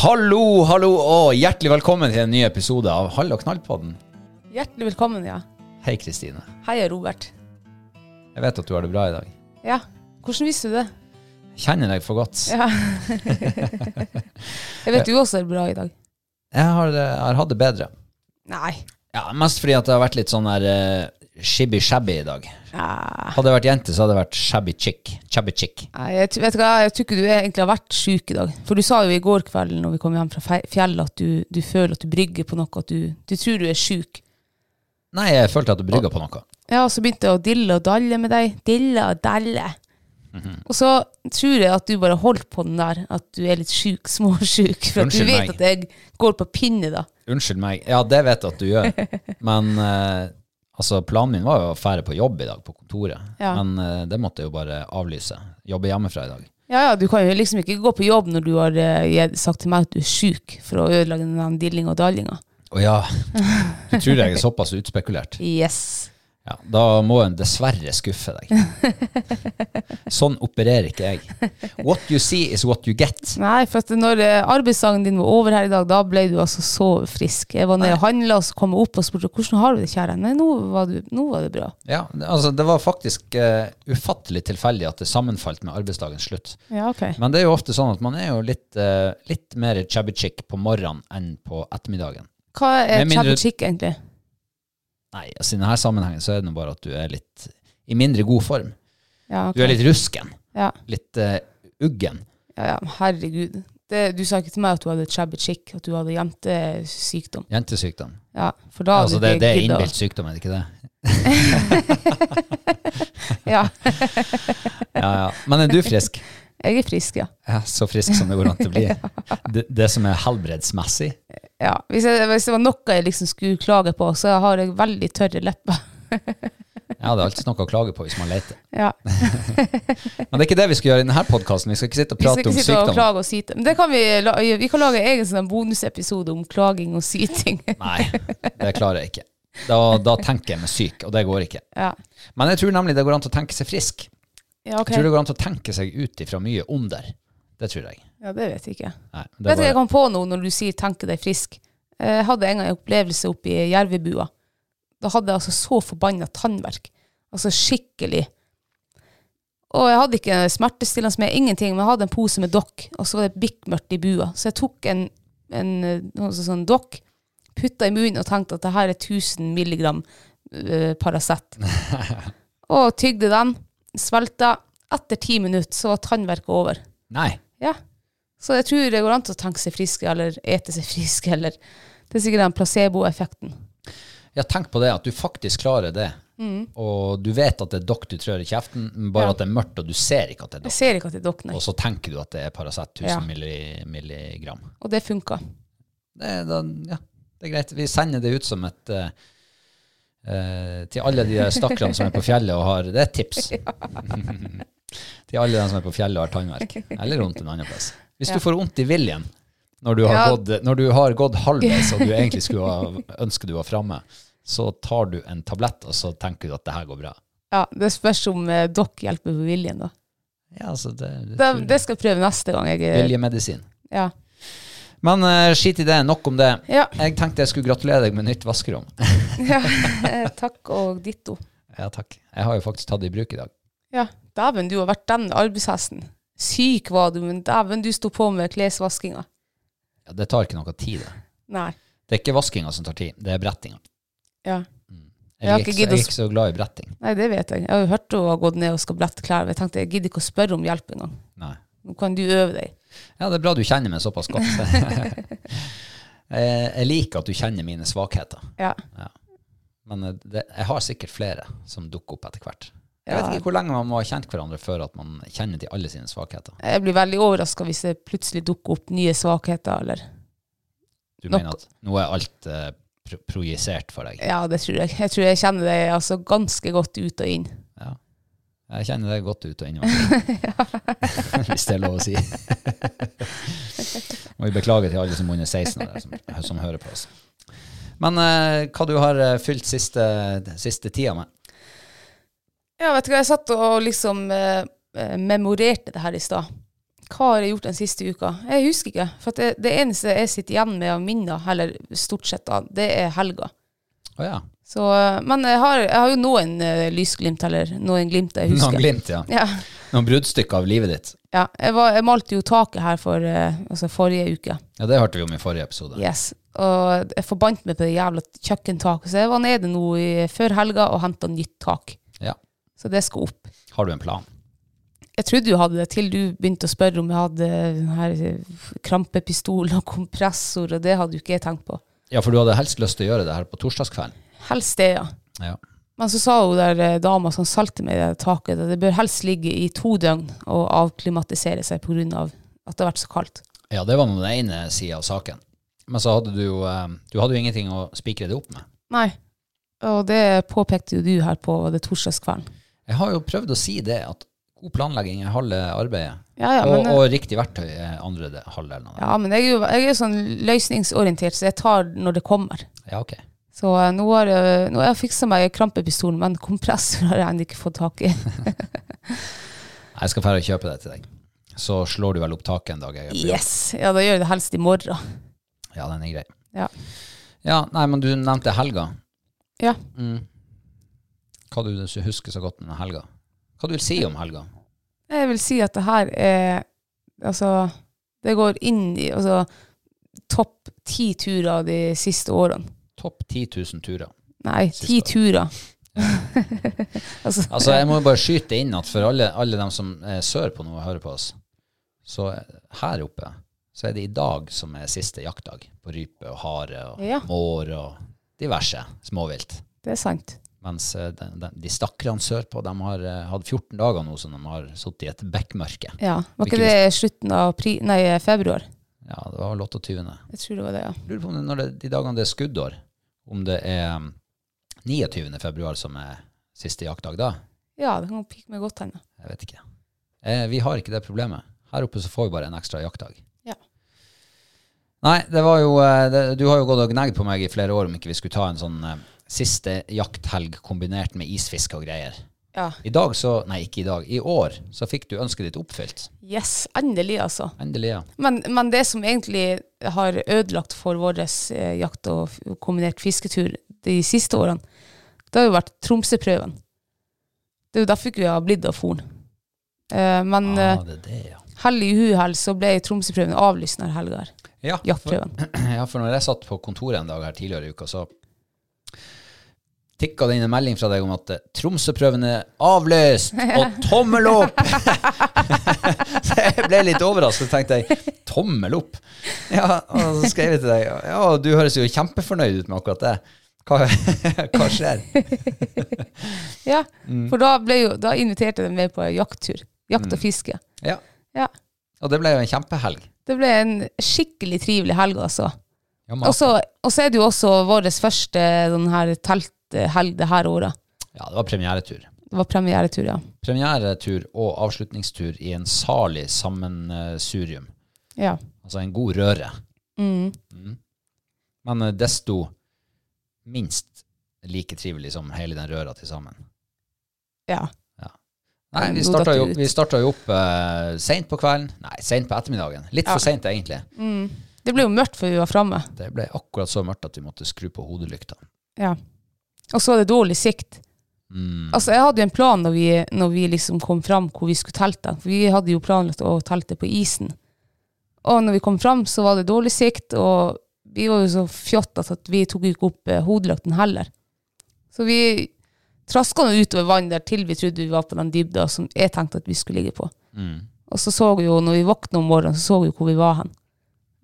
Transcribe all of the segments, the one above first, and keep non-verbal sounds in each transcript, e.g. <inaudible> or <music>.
Hallo, hallo og hjertelig velkommen til en ny episode av Hall og knall-podden. Hjertelig velkommen, ja. Hei, Kristine. Hei, Robert. Jeg vet at du har det bra i dag. Ja, hvordan visste du det? Jeg Kjenner deg for godt. Ja. <laughs> Jeg vet du også er bra i dag. Jeg har, jeg har hatt det bedre. Nei. Ja, Mest fordi at det har vært litt sånn der uh, shabby-shabby i dag. Ja. Hadde jeg vært jente, så hadde jeg vært shabby chick. Shabby chick. Nei, jeg, t- vet du hva, jeg tror ikke du egentlig har vært syk i dag. For du sa jo i går kveld når vi kom hjem fra fe- fjellet at du, du føler at du brygger på noe, at du, du tror du er syk. Nei, jeg følte at du brygga på noe. Ja, så begynte jeg å dille og dalle med deg. Dille og dalle. Mhm. Og så tror jeg at du bare holdt på den der, at du er litt syk, <laughs> småsjuk. For at du Unnskyld vet meg. at jeg går på pinne, da. Unnskyld meg. Ja, det vet jeg at du gjør. <laughs> Men eh, altså, planen min var jo å fære på jobb i dag, på kontoret. Ja. Men eh, det måtte jeg jo bare avlyse. Jobbe hjemmefra i dag. Ja, ja, du kan jo liksom ikke gå på jobb når du har eh, sagt til meg at du er syk for å ødelegge den dillinga og dallinga. Å ja, du tror jeg er såpass utspekulert. <laughs> Yes. Ja, da må en dessverre skuffe deg. <laughs> Sånn opererer ikke jeg. What you see is what you get. Nei, for at når eh, arbeidsdagen din var over her i dag, da ble du altså så frisk. Jeg var nede og handla, og så kom jeg opp og spurte hvordan har du det, kjære? Nei, nå var, du, nå var det bra. Ja, altså Det var faktisk uh, ufattelig tilfeldig at det sammenfalt med arbeidsdagens slutt. Ja, ok. Men det er jo ofte sånn at man er jo litt, uh, litt mer chabby chick på morgenen enn på ettermiddagen. Hva er chabby chick, egentlig? Nei, altså i denne sammenhengen så er det bare at du er litt i mindre god form. Ja, okay. Du er litt rusken. ja. Litt uh, uggen. ja, ja, herregud. Det, du sa ikke til meg at du hadde chabby chick, at du hadde jentesykdom. Jentesykdom. Ja, for da altså du det, det er innbilt sykdom, er det ikke det? <laughs> Ja, Ja, ja. Men er du frisk? jeg er frisk, ja. Ja, så frisk som det går an til å bli. <laughs> Det, det som er helbredsmessig. Ja. Hvis, jeg, hvis det var noe jeg liksom skulle klage på, så har jeg veldig tørre lepper. Ja, det er alltid noe å klage på hvis man leter. Ja. <laughs> Men det er ikke det vi skal gjøre i denne podkasten. Vi skal ikke sitte og Vi skal prate ikke om sitte og sykdom. klage og syte. Men kan vi, vi kan lage egen sånn bonusepisode om klaging og syting. <laughs> Nei, det klarer jeg ikke. Da, da tenker jeg meg syk, og det går ikke. Ja, Men jeg tror nemlig det går an til å tenke seg frisk. ja okay. Jeg tror det går an til å tenke seg ut ifra mye onder. Det tror jeg. Ja, det vet jeg ikke. Nei, Vet du hva jeg bare, kom på noe når du sier 'tenke deg frisk'? Jeg hadde en gang en opplevelse oppe i Jervebua. Da hadde jeg altså så forbanna tannverk. Altså skikkelig. Og jeg hadde ikke smertestillende med, ingenting, men jeg hadde en pose med dokk, og så var det bikkmørkt i bua. Så jeg tok en, en eh, noe sånn dokk, putta i munnen og tenkte at det her er 1000 milligram uh, Paracet. <laughs> og tygde den, svelta. etter ti minutter så var tannverket over. Nei. Ja. Så jeg tror det går an til å tenke seg frisk, eller ete seg frisk, <laughs> eller Det er sikkert den placeboeffekten. Ja, tenk på det, at du faktisk klarer det. Og du vet at det er dokk du trør i kjeften, bare Mm. Ja. at det er mørkt, og du ser ikke at det er Jeg dokk. ser ikke at det dokner. Og så tenker du at det er Paracet 1000 Ja. milli, milligram. Og det funka. Det er, da, ja, det er greit. Vi sender det ut som et uh, uh, Til alle de stakkarene som er på fjellet og har Det er et tips. <laughs> <laughs> til alle de som er på fjellet og har tannverk. <laughs> Eller vondt en annen plass. Hvis du får vondt i viljen når du har, gått, når du har gått halvveis og du <laughs> egentlig skulle ha, ønske du var framme, så tar du en tablett, og så tenker du at det her går bra. Ja, Det spørs om eh, dere hjelper på viljen, da. Ja, altså det, det, Det, det skal jeg prøve neste gang. Jeg, eh, Viljemedisin. ja. Men eh, skit i det, nok om det. Ja. Jeg tenkte jeg skulle gratulere deg med nytt vaskerom. <laughs> ja. eh, Takk og ditto. Ja, takk. Jeg har jo faktisk tatt det i bruk i dag. Ja, dæven, du har vært den arbeidshesten. Syk var du, men dæven, du sto på med klesvaskinga. Ja, det tar ikke noe tid, det. Nei. Det er ikke vaskinga som tar tid, det er brettinga. Ja. Jeg, Jeg har er ikke jeg er ikke så glad i bretting. Nei, det vet jeg. Jeg har hørt hun har gått ned og skal brette klær. Jeg tenkte jeg gidder ikke å spørre om hjelp engang. Nei. Nå kan du øve deg. Ja, det er bra du kjenner meg såpass godt. jeg, <laughs> jeg liker at du kjenner mine svakheter. Ja. Men eh, det, jeg har sikkert flere som dukker opp etter hvert. Jeg vet ikke hvor lenge man må ha kjent hverandre før at man kjenner til alle sine svakheter. Jeg blir veldig overraska hvis det plutselig dukker opp nye svakheter, eller Du Nok- mener at nå er alt eh, pro projisert for deg? Ja, det tror jeg. Jeg tror jeg kjenner deg altså ganske godt ut og inn. Ja. Jeg kjenner det godt ut og inn, <laughs> Hvis det er lov å si. <laughs> Må vi beklage til alle som er under 16 år, som, som hører på oss. Men eh, hva du har eh, fylt siste, siste tida med? Ja, vet du hva, jeg satt og liksom eh, eh, memorerte det her i stad. Hva har jeg gjort den siste uka? Jeg husker ikke. For det, det eneste jeg sitter igjen med av minner, eller stort sett, da, det er helga. Oh, ja. Så, eh, men jeg har, jeg har jo noen uh, lysglimt, eller noen glimt jeg husker. Noen glimt, ja. Ja, Noen bruddstykker av livet ditt. ja. Jeg, var, jeg malte jo taket her for uh, altså forrige uke. Ja, det hørte vi om i forrige episode. Yes. Og jeg forbandt meg på det jævla kjøkkentaket, så jeg var nede nå i, før helga og henta nytt tak. Så det skal opp. Har du en plan? Jeg trodde du hadde det til du begynte å spørre om jeg hadde her eh, krampepistol og kompressor, og det hadde jo ikke jeg tenkt på. Ja, for du hadde helst lyst til å gjøre det her på torsdagskvelden. Helst det, ja. Ja. Men så sa hun der eh, dama som salte meg i det taket, at det bør helst ligge i to døgn og avklimatisere seg pga. Av at det har vært så kaldt. ja, det var den ene sida av saken. Men så hadde du jo eh, Du hadde jo ingenting å spikre det opp med. Nei. Og det påpekte jo du her på det torsdagskvelden. Jeg har jo prøvd å si det, at god planlegging er halve arbeidet. Ja, ja, og, men, eh, og riktig verktøy er andre de- halvdelen av det. ja, men jeg er jo jeg er sånn løsningsorientert, så jeg tar når det kommer. Ja, ok. Så eh, nå har, jeg- nå har jeg fiksa meg krampepistol, men kompressor har jeg ennå ikke fått tak i. <laughs> <laughs> Jeg skal dra og kjøpe det til deg. Så slår du vel opp taket en dag. Yes! Ja, da gjør jeg det helst i morgen. Ja, den er grei. Ja. Ja, nei, men du nevnte helga. Ja. Mm. Hva du husker så godt med helga? Hva du vil si om helga? Jeg vil si at det her er Altså, det går inn i altså, topp ti turer de siste årene. Topp 10 000 turer. Nei, ti turer. <laughs> altså, Altså, jeg må jo bare skyte inn at for alle, alle dem som er sørpå nå og hører på oss, så her oppe så er det i dag som er siste jaktdag på rype og hare og Ja. måre og diverse småvilt. det er sant. Mens eh, de, de, de stakkarene sørpå de har eh, hatt 14 dager nå som de har sittet i et bekkmørke. Ja, Var ikke det slutten av pri nei, februar? Ja, det var vel 28. Jeg tror det var det, ja. Lurer på om det, når det, de dagene det er skuddår, om det er um, 29. februar som er siste jaktdag da? Ja, det kan pikke meg godt hende. Jeg vet ikke. Eh, vi har ikke det problemet. Her oppe så får vi bare en ekstra jaktdag. Ja. Nei, det var jo eh, det, Du har jo gått og gnagd på meg i flere år om ikke vi skulle ta en sånn siste jakthelg kombinert med isfiske og greier. Ja. I dag så Nei, ikke i dag. I år så fikk du ønsket ditt oppfylt. Yes, endelig, altså. Endelig, ja. Men, men det som egentlig har ødelagt for vår eh, jakt- og kombinert fisketur de siste årene, det har jo vært Tromsø-prøven. Det er jo derfor ikke vi har blitt av Forn. Eh, men ah, eh, det det, ja. hell i uhell så ble Tromsø-prøven avlyst denne helga. Ja, <clears throat> ja, for når jeg satt på kontoret en dag her tidligere i uka, så tikka det inn en melding fra deg om at eh, Tromsø-prøven er avløst, og tommel opp! så <laughs> <laughs> jeg ble litt overrasket tenkte jeg, tommel opp? Ja, og så skrev jeg til deg, ja, du høres jo kjempefornøyd ut med akkurat det. Hva, <laughs> hva skjer? Ja, Mm. for da, jo, da inviterte de meg på jakttur. Jakt Mm. og fiske. Ja, Ja. og det ble jo en kjempehelg. Det ble en skikkelig trivelig helg, altså. Ja, Og så er det jo også vår første sånn her telthelg det her året. ja, det var premieretur. Det var premieretur, ja. Premieretur og avslutningstur i en salig sammensurium. Ja. Altså en god røre. Mm. Mm. Men eh, desto minst like trivelig som hele den røra til sammen. ja. Nei, Ja, vi nå starta jo, vi starta jo opp uh, seint på kvelden. Nei, seint på ettermiddagen. Litt Ja. for seint, egentlig. Mm. Det ble jo mørkt før vi var framme. Det ble akkurat så mørkt at vi måtte skru på hodelykta. Ja. Og så var det dårlig sikt. Mm. Altså, jeg hadde jo en plan når vi, når vi liksom kom fram hvor vi skulle telte. For vi hadde jo planlagt å telte på isen. Og når vi kom fram, så var det dårlig sikt, og vi var jo så fjottete at vi tok ikke opp eh, hodelykten heller. Så vi traska nå utover vann der til vi trodde vi var på den dybda som jeg tenkte at vi skulle ligge på. Mm. Og så så vi jo, når vi våkna om morgenen, så så vi jo hvor vi var hen.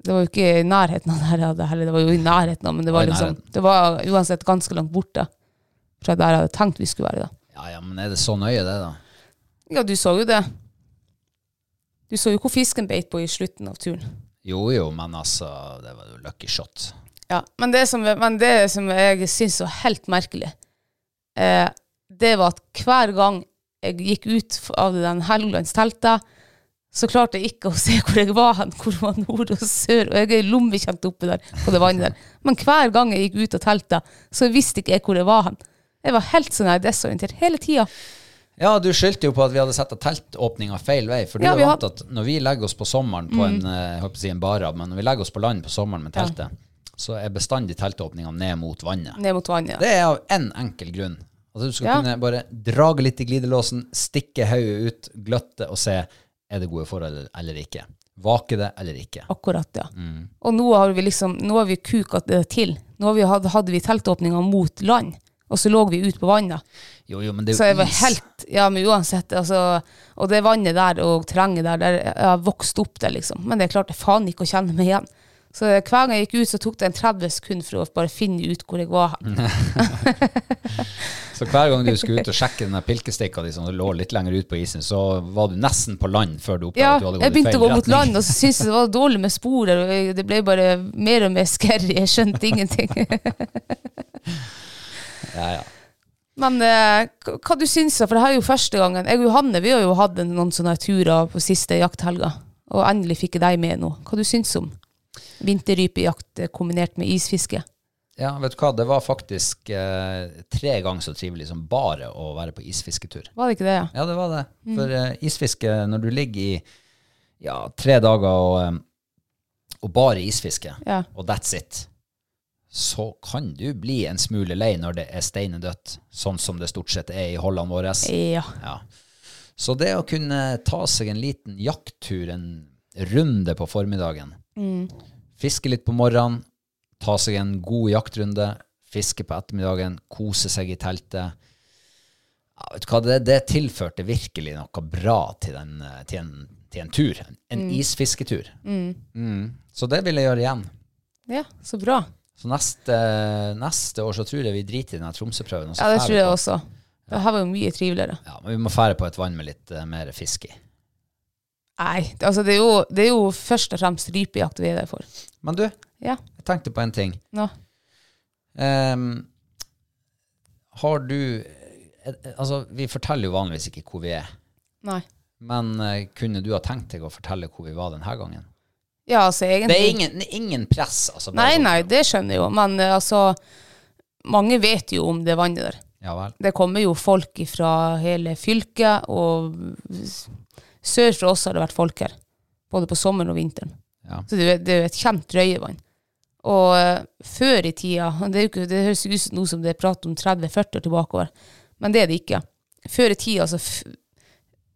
Det var jo ikke i nærheten av der jeg hadde heller, det var jo i nærheten av, men det Var liksom, det var uansett ganske langt borte fra der jeg hadde tenkt vi skulle være da. Ja, ja, men er det så nøye, det, da? Ja, du så jo det. Du så jo hvor fisken beit på i slutten av turen. Jo, jo, men altså, det var jo lucky shot. Ja, men det som, men det som jeg syns var helt merkelig, eh, det var at hver gang jeg gikk ut av den Helgelandsteltet, så klarte jeg ikke å se hvor jeg var hen, hvor var nord og sør, og jeg er lommekjent oppe der på det vannet der. Men hver gang jeg gikk ut av teltet, så visste ikke jeg hvor jeg var hen. Jeg var helt sånn desorientert hele tida. Ja, du skyldte jo på at vi hadde sett teltåpninga feil vei. For du Ja, er vant at når vi legger oss på sommeren på en, Mm. eh, jeg håper å si en barab, men når vi legger oss på land på sommeren med Ja. teltet, så er bestandig teltåpninga ned mot vannet. Ned mot vannet. ja. Det er av én en enkel grunn. At Du skal Ja. kunne bare drage litt i glidelåsen, stikke hodet ut, gløtte og se er det gode forhold eller ikke. Vake det eller ikke. Akkurat, ja. Mm. Og nå har vi liksom, nå har vi kuka det til. Nå har vi, hadde, hadde vi teltåpninga mot land, og så lå vi ute på vannet. Jo, jo, men det Så er jeg var is. helt Ja, men uansett, altså Og det vannet der og terrenget der, der jeg har vokst opp der, liksom. Men det er klart det er faen ikke å kjenne meg igjen. Så hver gang jeg gikk ut, så tok det en 30 sekunder for å bare finne ut hvor jeg var. <laughs> Så hver gang du skulle ut og sjekke den der pilkestikka di som lå litt lenger ut på isen, så var du nesten på land før du oppdaget Ja, at du hadde gått i feil retning? Ja, jeg begynte å gå mot land, og så syntes jeg det var dårlig med spor der, og det ble bare mer og mer scary. Jeg skjønte ingenting. <laughs> Ja, ja. Men eh, hva du syns? For det her er jo første gangen. Jeg og Johanne vi har jo hatt noen sånne turer på siste jakthelga, og endelig fikk jeg deg med nå. Hva du syns om vinterrypejakt eh, kombinert med isfiske? Ja, vet du hva, det var faktisk eh, tre ganger så trivelig som bare å være på isfisketur. Var det ikke det? ja? Ja, det var det. For eh, isfiske, når du ligger i ja, tre dager og, eh, og bare isfiske, Ja. og that's it, så kan du bli en smule lei når det er steinedødt, sånn som det stort sett er i Holland våre. Ja. Ja. Så det å kunne ta seg en liten jakttur, en runde på formiddagen, fiske litt på morgenen, ta seg en god jaktrunde, fiske på ettermiddagen, kose seg i teltet. Ja, vet du hva, det, det tilførte virkelig noe bra til, den, eh, til, en, til en tur, en, en isfisketur. Mm. Så det vil jeg gjøre igjen. ja, så bra. Så neste, neste år så tror jeg vi driter i den Tromsø-prøven. Ja, det tror jeg også. Det her var jo mye triveligere. Ja, men vi må fære på et vann med litt uh, mer fisk i. Nei, altså det er, jo, det er jo først og fremst rypejakt vi er der for. Men du, Ja, jeg tenkte på en ting. nå. Ehm, har du eh, Altså, vi forteller jo vanligvis ikke hvor vi er. Nei. Men eh, kunne du ha tenkt deg å fortelle hvor vi var denne gangen? Ja, altså egentlig Det er ingen, ingen press. Altså, bare Nei, sånn- nei, det skjønner jeg jo. Men eh, altså Mange vet jo om det vannet der. Ja vel. Det kommer jo folk fra hele fylket, og sør for oss har det vært folk her. Både på sommeren og vinteren. Ja. Så det, det er jo et kjent røyevann. Og eh, før i tida Det, er jo ikke, det høres ut som noe som det er prat om 30-40 år tilbakeover, men det er det ikke. Før i tida, altså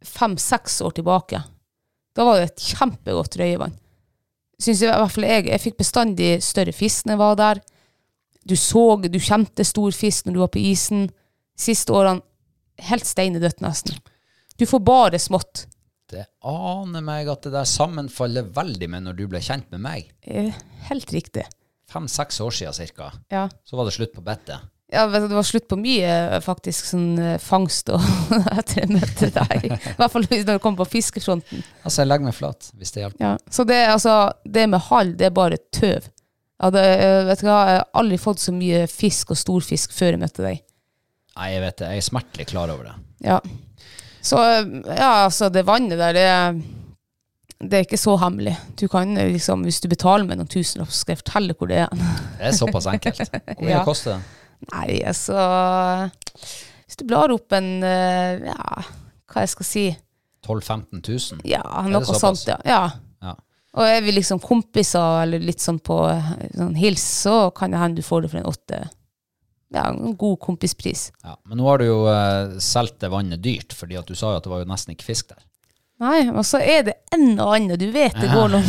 fem-seks år tilbake, da var det et kjempegodt røyevann. Synes jeg, i hvert fall jeg, jeg fikk bestandig større fisk når jeg var der. Du så, du kjente stor fisk når du var på isen. Siste årene helt steinedødt nesten. Du får bare smått. Det aner meg at det der sammenfaller veldig med når du ble kjent med meg. Eh, Helt riktig. Fem-seks år siden cirka. Ja. Så var det slutt på bettet. Ja, det var slutt på mye faktisk sånn eh, fangst og <laughs> etter jeg møtte deg. I hvert fall når det kom på fiskefronten. Altså, jeg legger meg flat, hvis det hjelper. Ja. Så det, altså, det med hall, det er bare tøv. Jeg hadde, eh, vet du hva, jeg har aldri fått så mye fisk og storfisk før jeg møtte deg. Nei, jeg vet det. Jeg er smertelig klar over det. Ja. Så ja, altså, det vannet der, det, det er ikke så hemmelig. Du kan liksom, hvis du betaler med noen tusenlapp, så skal jeg fortelle hvor det er. Det er såpass enkelt. Hvor mye Ja. koster det? Nei, altså Hvis du blar opp en eh, Ja, hva jeg skal si 12 000-15 000? Ja, noe sånt, ja. ja. Ja. Og er vi liksom kompiser, eller litt sånn på eh, sånn hils, så kan det hende du får det for en åtte. Ja, en god kompispris. Ja. Men nå har du jo uh, solgt det vannet dyrt, fordi at du sa jo at det var jo nesten ikke fisk der. Nei, og så er det en og annen. Du vet det går noen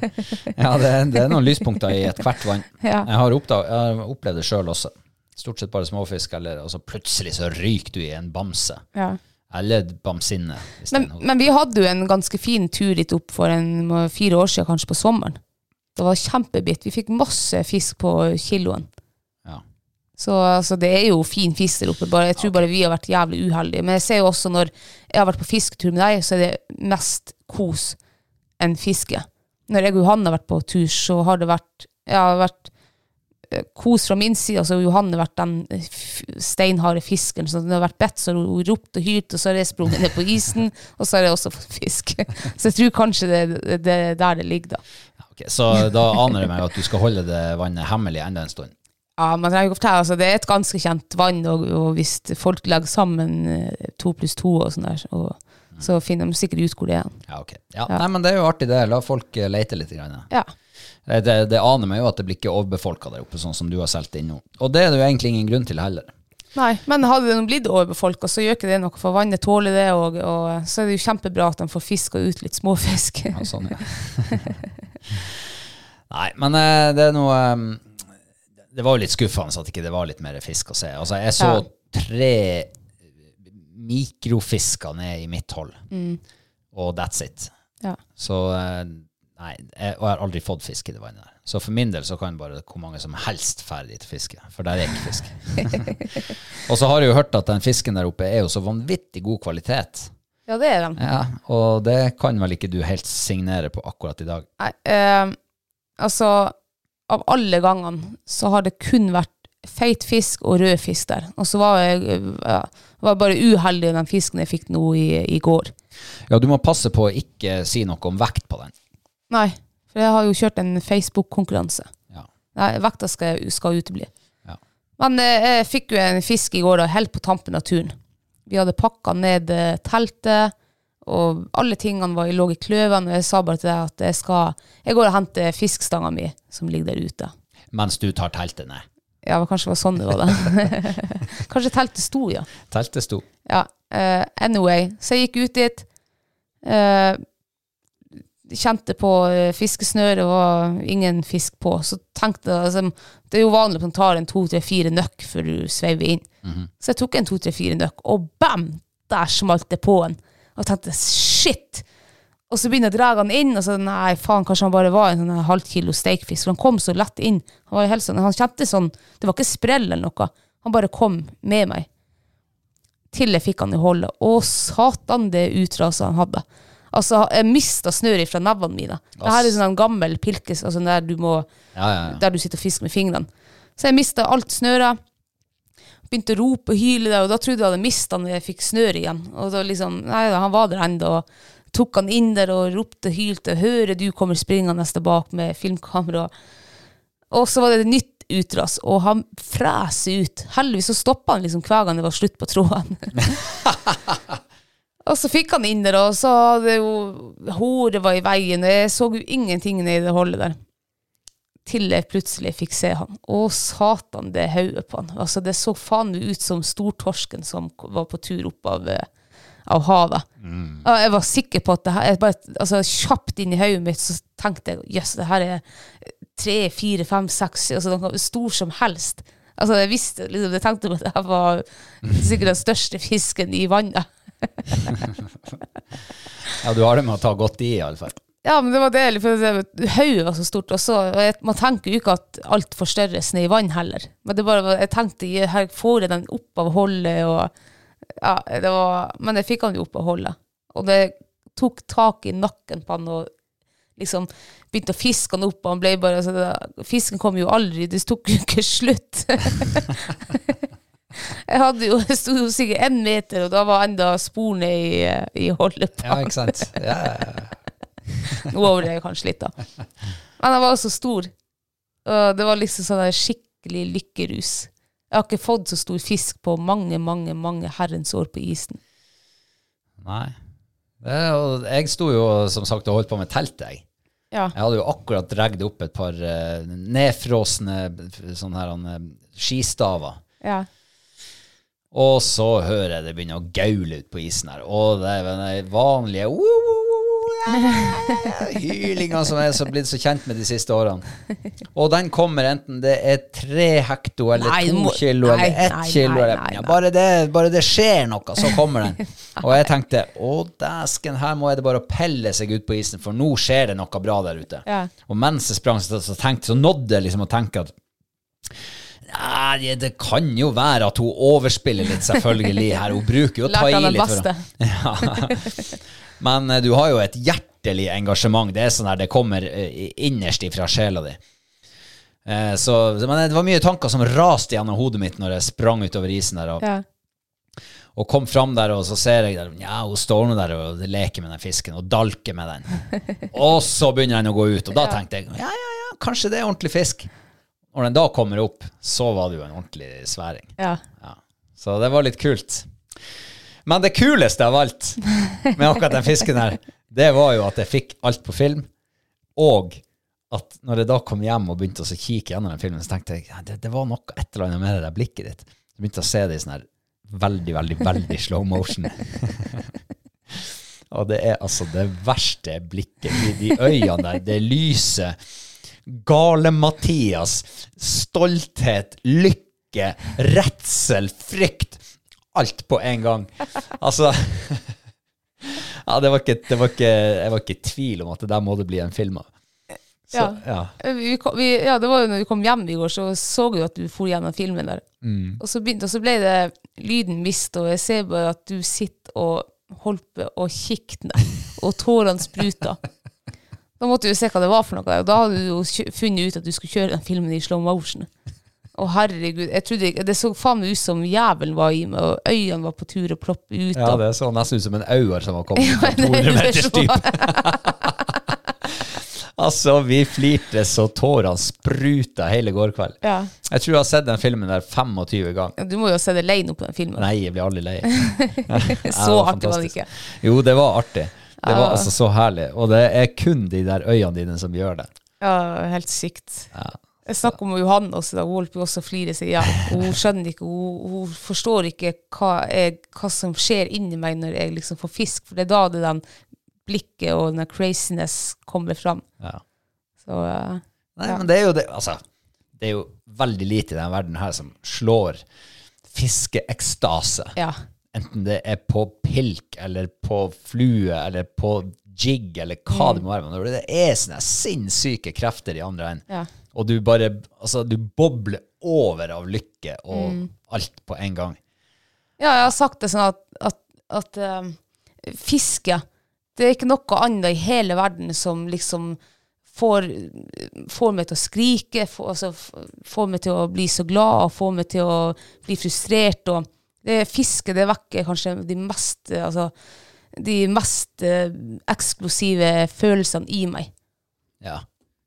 <laughs> Ja, det, det er noen lyspunkter i ethvert vann. <laughs> Ja. Jeg har, oppdag, jeg har opplevd det sjøl også. Stort sett bare småfisk, eller og så plutselig så ryker du i en bamse. ja. Eller bamsinne. men, men vi hadde jo en ganske fin tur dit opp for en, fire år siden, kanskje på sommeren. Det var kjempebitt. Vi fikk masse fisk på kiloen. Så altså, det er jo fin fisk der oppe. Bare, jeg tror bare vi har vært jævlig uheldige. Men jeg ser jo også når jeg har vært på fisketur med deg, så er det mest kos enn fiske. Når jeg og Johanne har vært på tur, så har det vært, ja, har vært eh, kos fra min side. Altså Johanne har vært den eh, steinharde fisken. Så det har vært bedt, så har hun ropt og hylt, og så har jeg sprunget ned på isen, og så har jeg også fått fisk. <laughs> Så jeg tror kanskje det er er der det ligger, da. Okay, Så da aner du meg at du skal holde det vannet hemmelig enda en stund. Ja, man trenger ikke fortelle, altså Det er et ganske kjent vann, og, og hvis folk legger sammen eh, to pluss to, og sånn der, og, så finner de sikkert ut hvor det er. Ja, ok. Ja, Nei, men det er jo artig det. La folk eh, lete litt. Grann. Ja. Eh, Det, det aner meg jo at det blir ikke overbefolka der oppe, sånn som du har solgt inn nå. Og det er det jo egentlig ingen grunn til heller. Nei, men hadde det blitt overbefolka, så gjør ikke det noe, for vannet tåler det, og, og så er det jo kjempebra at de får fiska ut litt småfisk. Ja, sånn, ja. <laughs> Nei, men det er noe Det var jo litt skuffende at ikke det var litt mer fisk å se. Altså, jeg så Ja. tre mikrofisker ned i mitt hold, og that's it. Ja. Så eh, Nei, jeg, og jeg har aldri fått fisk i det vannet der. Så for min del så kan bare hvor mange som helst fære dit og fiske, for der er ikke fisk. <laughs> og så har jeg jo hørt at den fisken der oppe er jo så vanvittig god kvalitet. Ja, det er den. Ja, og det kan vel ikke du helt signere på akkurat i dag. Nei, øh, altså, av alle gangene så har det kun vært feit fisk og rød fisk der. Og så var jeg ja, var bare uheldig med den fisken jeg fikk nå i, i går. Ja, du må passe på å ikke si noe om vekt på den. Nei, for jeg har jo kjørt en Facebook-konkurranse. Ja. Nei, vekta skal, skal utebli. Ja. Men eh, jeg fikk jo en fisk i går da, helt på tampen av turen. Vi hadde pakka ned eh, teltet, og alle tingene var, lå i kløvene, og jeg sa bare til deg at jeg skal Jeg går og henter fiskestanga mi som ligger der ute. Mens du tar teltet ned. Ja, det kanskje var sånn det var da. <laughs> kanskje teltet sto, ja. Teltet sto. Ja, Uh, anyway. Så jeg gikk ut dit. Uh, kjente på uh, fiskesnøret, og var ingen fisk på. Så tenkte jeg, altså, Det er jo vanlig at man tar en to, tre, fire nøkk før du sveiver inn. Så jeg tok en to, tre, fire nøkk, og bam! Der smalt det på en. Og tenkte shit! Og så begynner jeg å dra han inn, og så nei, faen, kanskje han bare var en sånn halvt kilo steikfisk. For han kom så lett inn. Han var helt sånn, han kjente sånn Det var ikke sprell eller noe. Han bare kom med meg til jeg fikk han i holdet. Å, satan, det utraset han hadde. Altså, jeg mista snøret fra nevene mine. Det her er sånn en gammel pilkes, altså der du, må, Ja, ja, ja. der du sitter og fisker med fingrene. Så jeg mista alt snøret. Begynte å rope og hyle, der, og da trodde jeg hadde mista når jeg fikk snøret igjen. Og da liksom, nei da, han var der ennå. Tok han inn der og ropte og hylte. Hører du kommer springende bak med filmkamera. Og så var det et nytt utras, og han freser ut. Heldigvis så stoppa han liksom hver gang det var slutt på tråden. <laughs> og så fikk han inn der, og så hadde jo håret var i veien, og jeg så jo ingenting nedi det hullet der. Til jeg plutselig fikk se han. Å, satan, det hodet på han. Altså, det så faen meg ut som stortorsken som var på tur opp av, eh, av havet. Mm. jeg var sikker på at det her bare, altså, Kjapt inn i hodet mitt så tenkte jeg jøss, det her er tre, fire, fem, seks, altså stor som helst. Altså jeg visste, liksom, jeg tenkte at jeg var sikkert den største fisken i vannet. <laughs> Ja, du har det med å ta godt i, iallfall. Ja, men det var deilig, for det- hodet var så stort. Og så, og jeg, man tenker jo ikke at alt forstørres ned i vann heller. Men det bare, jeg tenkte, her får jeg den opp av holdet, og ja, det var, men jeg fikk han jo opp av holdet. Og det tok tak i nakken på han, og liksom begynte å fiske han opp, og han ble bare, altså, det, fisken kom jo aldri, det tok jo ikke slutt. <laughs> jeg hadde jo, jeg sto jo sikkert en meter, og da var enda sporene i, i holdet på Ja, ikke sant? Ja, ja, ja. Nå overdrev jeg kanskje litt, da. Men jeg var så stor. Og det var liksom sånn skikkelig lykkerus. Jeg har ikke fått så stor fisk på mange, mange mange herrens år på isen. Nei. Og jeg sto jo som sagt og holdt på med teltet, jeg. Ja. Jeg hadde jo akkurat dratt opp et par uh, nedfrosne sånne her, uh, skistaver. ja. Og så hører jeg det begynner å gaule ut på isen her. Og det er den vanlige woo, <laughs> hylinga som er så blitt så kjent med de siste årene. Og den kommer enten det er tre hekto eller Nei, to kilo nei, eller ett nei, kilo. ja, bare, det, bare det skjer noe, så kommer den. <laughs> Og jeg tenkte å dæsken, her må jeg bare pelle seg ut på isen, for nå skjer det noe bra der ute. Ja. Og mens jeg sprang, så, tenkte, så nådde jeg liksom å tenke at Nei, det kan jo være at hun overspiller litt, selvfølgelig, her. Hun bruker jo å ta i litt. for <laughs> Ja. Men eh, du har jo et hjertelig engasjement. Det er sånn her, det kommer eh, innerst ifra sjela di. Eh, Så, men det var mye tanker som raste gjennom hodet mitt når jeg sprang utover isen der. Og, Ja. og kom fram der, og så ser jeg der, ja, hun står nå der og leker med den fisken og dalker med den. <laughs> og så begynner den å gå ut, og da tenkte jeg ja, ja, ja, kanskje det er ordentlig fisk. Når den da kommer opp, så var det jo en ordentlig sværing. ja. Ja. Så det var litt kult. Men det kuleste av alt med akkurat den fisken her, det var jo at jeg fikk alt på film, og at når jeg da kom hjem og begynte å kikke gjennom den filmen, så tenkte jeg ja, det, det var noe et eller annet med det der blikket ditt. Jeg begynte å se det i sånn her veldig, veldig, veldig slow motion. <laughs> og det er altså det verste blikket i de øynene der. Det lyse Gale-Mathias. Stolthet, lykke, redsel, frykt. Alt på en gang. Altså <laughs> Ja, det var ikke, det var ikke, jeg var ikke i tvil om at det der må det bli en film av. Så, Ja. ja. Vi, kom- vi, ja, det var jo når vi kom hjem i går, så så vi at du for gjennom filmen der. Og, så begynte, og så ble det lyden mist, og jeg ser bare at du sitter og holder å kikke ned, og tårene spruter. Da måtte du se hva det var for noe, og da hadde du jo funnet ut at du skulle kjøre den filmen i slow motion. Å herregud, jeg trodde det så faen meg ut som jævelen var i meg, og øynene var på tur å ploppe ut. ja, det så nesten ut som en auer som var kommet fra 200 meters dyp. <laughs> Altså, vi flirte så tårene spruta hele går kveld. Ja. Jeg tror jeg har sett den filmen der 25 ganger. Ja, Du må jo se det deg lei nå på den filmen. Nei, jeg blir aldri lei. <laughs> så artig var det ikke. Jo, det var artig. Det var Ja. altså så herlig. Og det er kun de der øynene dine som gjør det. Ja, helt sykt. Jeg snakker med Johanne også, da hun også å flire seg hjel. Hun skjønner ikke, hun, hun forstår ikke hva, jeg, hva som skjer inni meg når jeg liksom får fisk, for det er da det den blikket og den craziness kommer fram. Ja. Så uh, Nei, Ja. men det er jo det Altså, det er jo veldig lite i denne verden her som slår fiskeekstase. ja. Enten det er på pilk, eller på flue, eller på jig, eller hva Mm. det må være. Men det er sånne sinnssyke krefter i andre enden, Ja. Og du bare Altså, du bobler over av lykke og Mm. alt på en gang. Ja, jeg har sagt det sånn at, at, at um, fiske, det er ikke noe annet i hele verden som liksom får, får meg til å skrike, får, altså, får meg til å bli så glad, og får meg til å bli frustrert. Og det fiske, det vekker kanskje de mest, eh, altså, de mest eh, eksplosive følelsene i meg. Ja.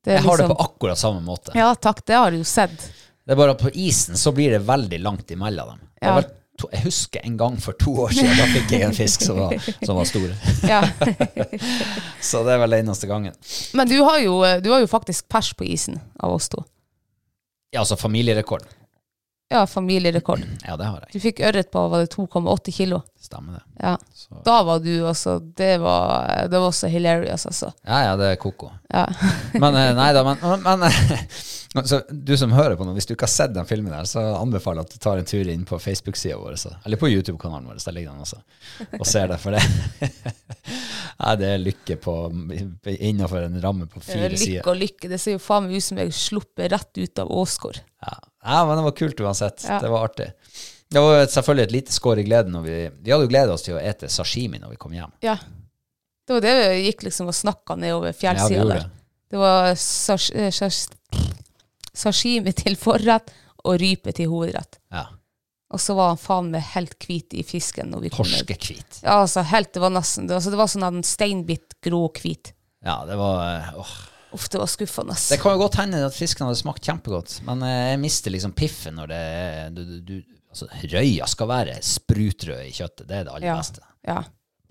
Det Jeg har det liksom- på akkurat samme måte. Ja, takk, det har du jo sett. Det er bare at på isen så blir det veldig langt imellom dem. Ja. to, jeg husker en gang for to år siden, da fikk jeg en fisk som var, som var stor. <laughs> Ja. <laughs> Så det er vel den eneste gangen. Men du har, jo, du har jo faktisk pers på isen av oss to. Ja, altså familierekord. Ja, familierekord. Ja, det har jeg. Du fikk ørret på var det 2,8 kilo. Stemmer det. Ja. Så. Da var du altså Det var, det var også hilarious, altså. Ja, ja, det er koko. Ja. <laughs> Men eh, nei da, men, men <laughs> så du som hører på nå, hvis du ikke har sett den filmen der, så anbefaler jeg at du tar en tur inn på Facebook-sida vår, så, eller på YouTube-kanalen vår, der ligger den også, og ser det, for det <laughs> Nei, det er lykke på innenfor en ramme på fire sider. Lykke og lykke. Det ser jo faen meg ut som jeg sluppet rett ut av Åsgård. Ja. Ja, men det var kult uansett. Ja. Det var artig. Det var selvfølgelig et lite skår i gleden vi Vi hadde jo gledet oss til å ete sashimi når vi kom hjem. Ja. Det var det vi gikk liksom og snakka nedover fjellsida ja, der. det. Var sash, eh, sash, sashimi til forrett og rype til hovedrett. Ja. Og så var han faen meg helt hvit i fisken. Når vi. Torskehvit. Ja, altså helt, det var nesten, det, altså, det var sånn en steinbit grå hvit. Ja, det var eh, åh. Uff, det var skuffende. Det kan jo godt hende at fisken hadde smakt kjempegodt, men eh, jeg mister liksom piffen når det du, du, du, altså, Røya skal være sprutrød i kjøttet. Det er det aller Ja. beste. Ja.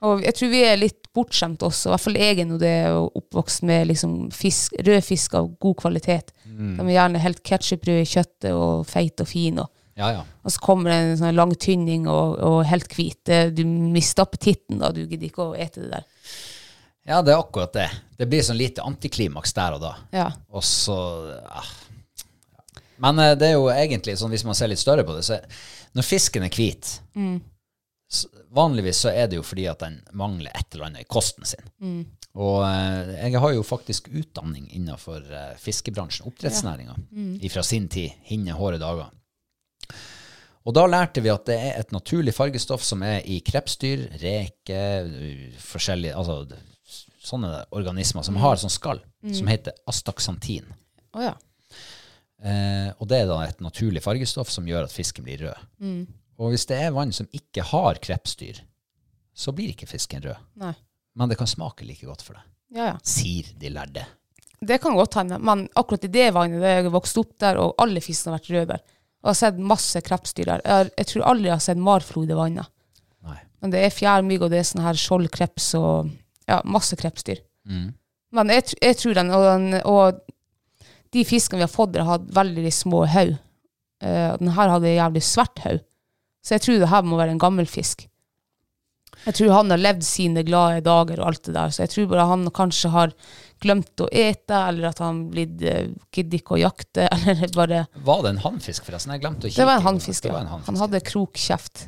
Og jeg tror vi er litt bortskjemt også, i hvert fall jeg er nå det, oppvokst med liksom fisk, rød fisk av god kvalitet. Mm. De er gjerne helt ketsjuprøde i kjøttet og feit og fin. Og, Ja, ja. og så kommer det en sånn lang tynning og, og helt hvit. Du mister appetitten da, du gidder ikke å ete det der. Ja, det er akkurat det. Det blir sånn lite antiklimaks der og da. Ja. Og så ja. Men eh, det er jo egentlig sånn, hvis man ser litt større på det, så når fisken er hvit mm. Vanligvis så er det jo fordi at den mangler et eller annet i kosten sin. Og eh, jeg har jo faktisk utdanning innenfor eh, fiskebransjen, oppdrettsnæringa, fra sin tid, hinne, håre dager. Og da lærte vi at det er et naturlig fargestoff som er i krepsdyr, reker, forskjellige altså sånne organismer som har sånn skall, som heter astaxantin. Oh, ja. Eh, og det er da et naturlig fargestoff som gjør at fisken blir rød. Og hvis det er vann som ikke har krepsdyr, så blir ikke fisken rød. Nei. Men det kan smake like godt for det, Ja, ja. sier de lærde. Det kan godt hende, men akkurat i det vannet, der jeg vokste opp der, og alle fiskene har vært røde der. Og jeg har sett masse krepsdyr der. Jeg, jeg tror aldri jeg har sett marflod i vannet. Nei. Men det er fjærmygg, og det er sånn her skjoldkreps og ja, masse krepsdyr. Mm. Men jeg, jeg tror den og, den, og de fiskene vi har fått har hatt veldig små haug. Uh, den her hadde jævlig svært haug. Så jeg tror det her må være en gammel fisk. Jeg tror han har levd sine glade dager og alt det der, så jeg tror bare han kanskje har glemt å ete, eller at han blitt uh, gidder ikke å jakte, <laughs> eller bare Var det en hannfisk, forresten? Jeg glemte å kikke. Det var en hannfisk, ja. Han hadde krokkjeft.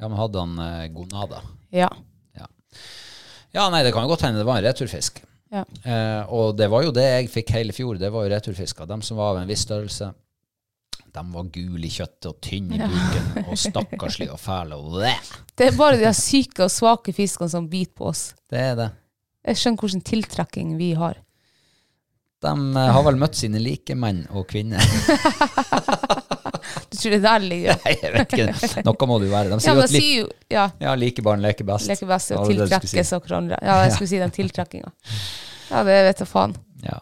Ja, men hadde han uh, gonada? Ja. Ja, nei, det kan jo godt hende det var en returfisk. Ja. Eh, og det var jo det jeg fikk hele fjor, det var jo returfisker. De som var av en viss størrelse, de var gule i kjøttet og tynne i buken og stakkarslige og fæle. Det er bare de syke og svake fiskene som biter på oss. Det er det. Jeg skjønner hvilken tiltrekking vi har. De eh, har vel møtt sine likemenn og kvinner. <laughs> Tror det der ligger Nei, jeg vet ikke. Noe må det jo være. De sier ja, at li ja, ja, like barn leker best. leker best og tiltrekkes av hverandre. Ja, jeg skulle si den <laughs> tiltrekkinga. Ja, det vet jeg faen. Ja.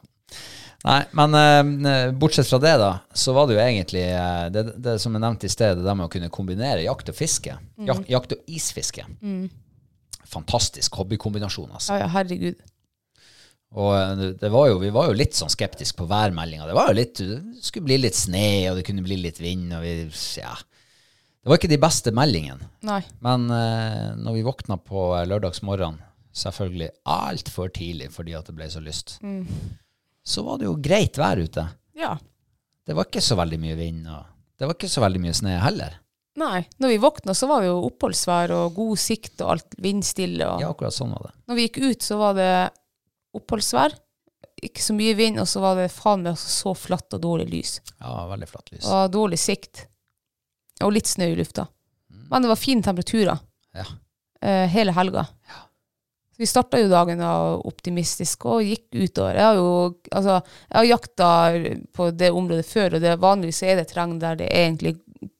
Nei, men uh, bortsett fra det, da, så var det jo egentlig uh, det, det som jeg nevnte i sted, det der med å kunne kombinere jakt og fiske. Mm. Jak, jakt og isfiske. Fantastisk hobbykombinasjon, altså. Ja, herregud. Og eh, det var jo, vi var jo litt sånn skeptiske på værmeldinga. Det var jo litt, det skulle bli litt sne, og det kunne bli litt vind. og vi, ja. Det var ikke de beste meldingene. Nei. Men eh, når vi våkna på eh, lørdagsmorgen, selvfølgelig altfor tidlig fordi at det ble så lyst, så var det jo greit vær ute. Ja. Det var ikke så veldig mye vind, og det var ikke så veldig mye snø heller. Nei. Når vi våkna, så var det jo oppholdsvær og god sikt og alt vindstille. Og Ja, akkurat sånn var det. Når vi gikk ut, så var det oppholdsvær. Ikke så mye vind, og så var det faen meg så flatt og dårlig lys. Ja, veldig flatt lys. Og dårlig sikt. Og litt snø i lufta. Men det var fine temperaturer Ja. eh, hele helga. Så vi starta jo dagen da optimistisk og gikk utover. Jeg har jo altså, jeg har jakta på det området før, og det vanligvis er det terreng der det er egentlig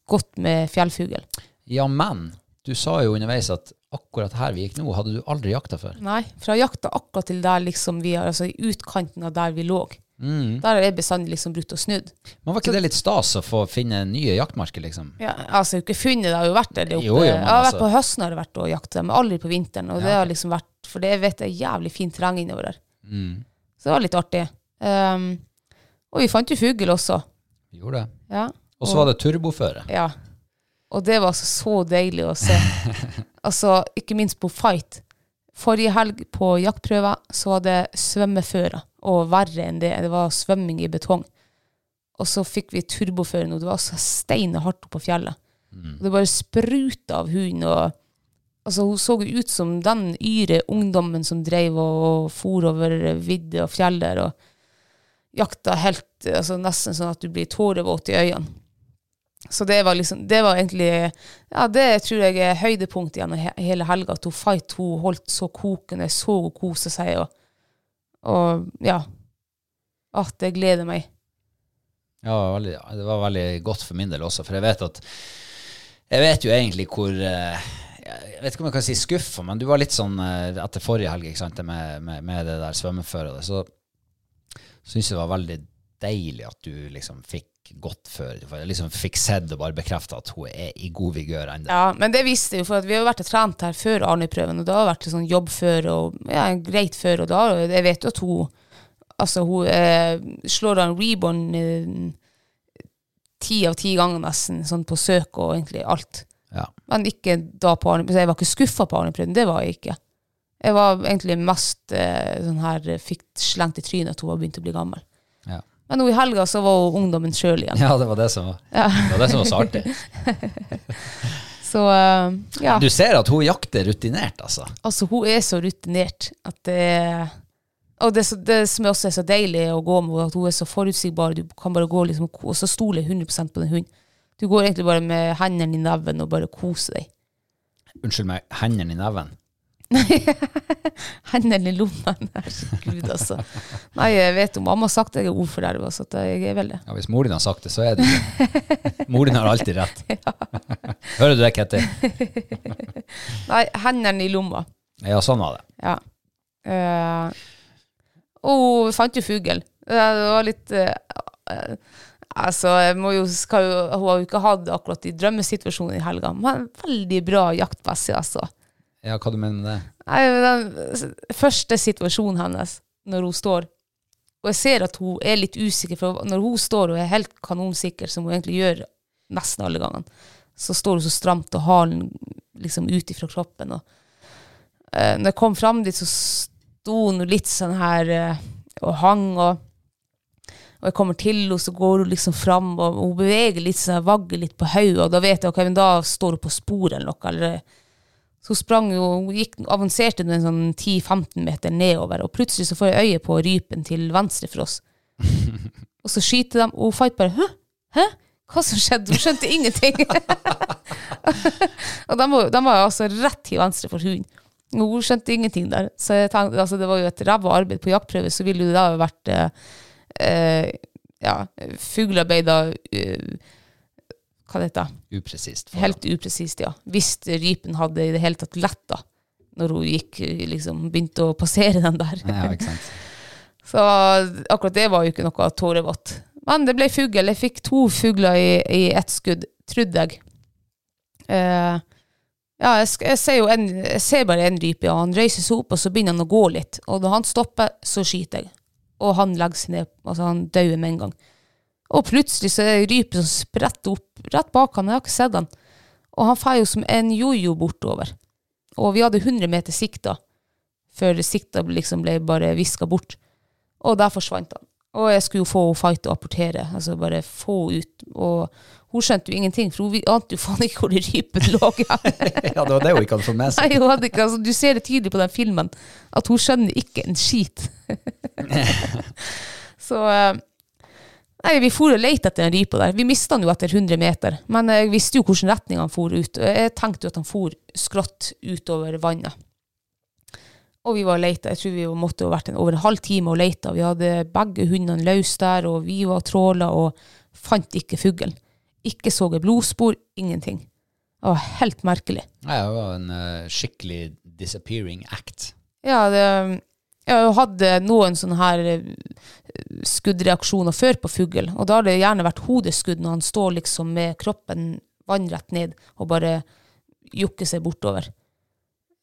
godt med fjellfugl. Ja, men du sa jo underveis at akkurat her vi gikk nå, hadde du aldri jakta før. Nei, fra jakta akkurat til der liksom vi har, altså i utkanten av der vi lå. Mm. Der har jeg bestandig liksom brutt og snudd. Men var ikke det litt stas å få finne nye jaktmarker, liksom? Ja, altså, jeg har ikke funnet det, har jo vært der. Jo, jo, jeg har vært altså- på høsten har jeg vært og jakta, men aldri på vinteren. Og det har liksom vært, for det vet jeg er jævlig fint terreng innover der. Mm. Så det var litt artig. Um, og vi fant jo fugl også. Vi gjorde det. Ja. Og så var det turboføre. Ja. Og det var altså så deilig å se. <laughs> altså, ikke minst på fight. Forrige helg på jaktprøver så var det svømmeføre, og verre enn det, det var svømming i betong. Og så fikk vi turboføre nå. Det var altså steine hardt oppe på fjellet. Og det bare spruta av hunden. og altså, Hun så ut som den yre ungdommen som drev og, og for over vidder og fjell der og jakta helt altså, Nesten sånn at du blir tårevåt i øynene. Så det var liksom, det var egentlig Ja, det tror jeg er høydepunktet gjennom he hele helga. At hun Fight hun holdt så kokende, så hun koste seg. Og, og ja. At det gleder meg. Ja, det var veldig godt for min del også, for jeg vet at Jeg vet jo egentlig hvor eh, Jeg vet ikke om jeg kan si skuffa, men du var litt sånn eh, etter forrige helg, ikke sant, med, med, med det der svømmeføret, så syns jeg det var veldig deilig at du liksom fikk gått før. for Jeg liksom fikk sett og bare bekrefta at hun er i god vigør ennå. Ja, men det visste jeg jo, for vi har jo vært og trent her før Arne-prøven, og det har vært sånn jobb før, og ja, greit før, og da Jeg vet jo at hun Altså, hun eh, slår av en ti eh, ti av ti ganger nesten, sånn på søk og egentlig alt. Ja. Men ikke da på Arne Jeg var ikke skuffa på Arne-prøven, det var jeg ikke. Jeg var egentlig mest eh, sånn her Fikk slengt i trynet at hun var begynt å bli gammel. Ja. Men nå i helga så var hun ungdommen sjøl igjen. ja, det var det som var, Ja. det var, det som var så artig. <laughs> Så uh, ja. Du ser at hun jakter rutinert, altså. Altså, hun er så rutinert at det Og det, det som også er så deilig å gå med at hun er så forutsigbar. Du kan bare gå liksom, og så stoler 100 på den hunden. Du går egentlig bare med hendene i neven og bare koser deg. Unnskyld meg, hendene i neven. <laughs> Hendene i lommene. Herregud, altså. Nei, jeg vet jo mamma har sagt det jeg er ordforderva, så jeg er vel det. Ja, Hvis mor din har sagt det, så er det det. Mor din har alltid rett. <laughs> Hører du det, Ketty? <laughs> Nei, hendene i lomma. Ja, sånn var det. Ja. Uh, og hun fant jo fugl. Det var litt uh, eh, Altså, jo, jo, hun har jo ikke hatt akkurat i drømmesituasjonen i helga, men veldig bra jaktmessig, altså. Ja, hva du mener med det? Nei, men Den første situasjonen hennes, når hun står Og jeg ser at hun er litt usikker, for når hun står og er helt kanonsikker, som hun egentlig gjør nesten alle gangene, så står hun så stramt og halen liksom ut ifra kroppen. Og, uh, når jeg kom fram dit, så sto hun litt sånn her uh, og hang, og, og jeg kommer til henne, så går hun liksom fram, og hun beveger litt sånn, vagger litt på hodet, og da vet jeg ok, men da står hun på sporet eller noe, eller så hun sprang jo, hun gikk, avanserte den sånn 10-15 meter nedover, og plutselig så får jeg øye på rypen til venstre for oss. <laughs> og så skyter de, og Fight bare Hæ? Hæ? Hva som skjedde? Hun skjønte ingenting. <laughs> og de var, de var altså rett til venstre for hunden. Og Hun skjønte ingenting der. Så jeg tenkte, altså det var jo et ræva arbeid på jaktprøve, så ville det da vært eh, eh, ja, fuglearbeid eh, Hva det heter? Upresist. for Helt upresist, ja. Hvis rypen hadde i det hele tatt letta når hun gikk, liksom, begynte å passere den der. Ja, ikke sant. <laughs> Så akkurat det var jo ikke noe tårevått. Men det ble fugl. Jeg fikk to fugler i, i ett skudd, trodde jeg. Eh, ja, jeg, jeg ser jo en, jeg ser bare en rype, ja. Han reiser seg opp, og så begynner han å gå litt. Og når han stopper, så skyter jeg. Og han legger seg ned, altså han dauer med en gang. Og plutselig så er det ei rype som spretter opp rett bak han, jeg har ikke sett han. Og han fer jo som en jojo bortover. Og vi hadde 100 meter sikta, før sikta liksom ble bare viska bort. Og der forsvant han. Og jeg skulle jo få henne fight og apportere, altså bare få ut. Og hun skjønte jo ingenting, for hun ante jo faen ikke hvor rypen lå. <laughs> Ja, det var det hun ikke hadde fått med seg. Nei, hun hadde ikke, altså, du ser det tydelig på den filmen, at hun skjønner ikke en skit. <laughs> Så eh, Nei, vi for og lette etter den rypa der. Vi mista den jo etter 100 meter, men jeg visste jo hvilken retning han for ut. Jeg tenkte jo at han for skrått utover vannet. Og vi var leita. Jeg tror vi måtte ha vært en, over en halv time og leita. Vi hadde begge hundene løs der, og vi var tråla og fant ikke fuglen. Ikke så jeg blodspor, ingenting. Det var helt merkelig. Nei, det var en uh, skikkelig disappearing act. Ja, det, jeg har hatt eh, noen sånne her eh, skuddreaksjoner før på fugl, og da har det gjerne vært hodeskudd når han står liksom med kroppen vannrett ned og bare jukker seg bortover.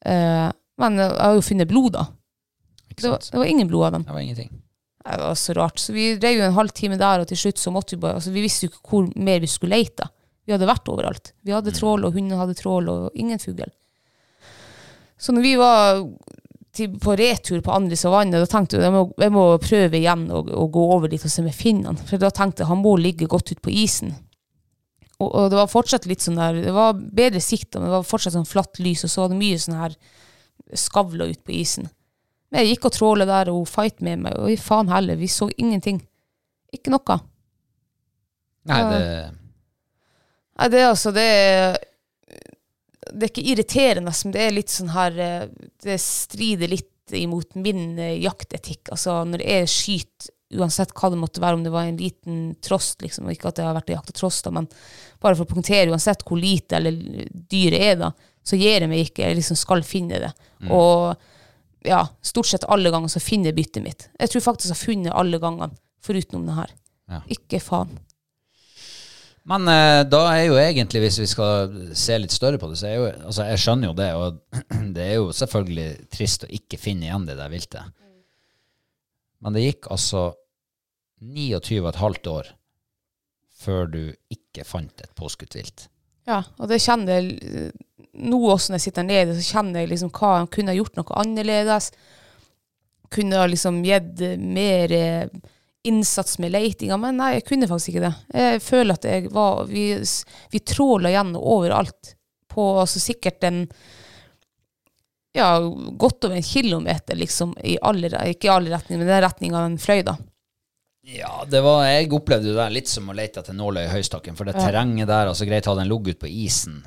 Eh, men jeg har jo funnet blod, da. Det var, det var ingen blod av dem. Det var ingenting. Det var så rart. Så vi drev jo en halvtime der, og til slutt så måtte vi bare Altså, vi visste jo ikke hvor mer vi skulle lete. Vi hadde vært overalt. Vi hadde trål, og hundene hadde trål, og ingen fugl. Så når vi var til, på retur på andre vannet, da tenkte jeg jeg må, jeg må prøve igjen å, å gå over dit og se om finnene. For da tenkte jeg han må ligge godt ut på isen. Og, og det var fortsatt litt sånn der Det var bedre sikt, men det var fortsatt sånn flatt lys, og så var det mye sånn her skavler ut på isen. Men jeg gikk og tråla der, og hun fight med meg, og i faen heller, vi så ingenting. Ikke noe. Nei, det Nei, det er altså det er, det er ikke irriterende, men det er litt sånn her eh, Det strider litt imot min eh, jaktetikk. Altså når jeg skyter, uansett hva det måtte være, om det var en liten trost, liksom, og ikke at jeg har vært og jakta trost, da, men bare for å punktere, uansett hvor lite eller dyret er, da, så gir jeg meg ikke. Jeg liksom skal finne det. Og ja, stort sett alle ganger så finner jeg byttet mitt. Jeg tror faktisk jeg har funnet alle gangene, foruten det her. Ja. Ikke faen. Men eh, da er jo egentlig, hvis vi skal se litt større på det, så er jo Altså, jeg skjønner jo det, og <clears throat> det er jo selvfølgelig trist å ikke finne igjen det der viltet. Men det gikk altså 29,5 år før du ikke fant et påskutt vilt. Ja, og det kjenner jeg nå også når jeg sitter nede, så kjenner jeg liksom hva han kunne gjort noe annerledes. Kunne ha liksom gitt mer eh, innsats med letinga, men nei, jeg kunne faktisk ikke det. Jeg føler at jeg var Vi, vi tråla gjennom overalt. På altså sikkert en ja, godt over en kilometer, liksom, i alle, ikke i alle retninger, men den retninga den fløy, da. Ja, det var, jeg opplevde det der litt som å lete etter nåla i høystakken, for det terrenget der, altså greit hadde den ligget ut på isen,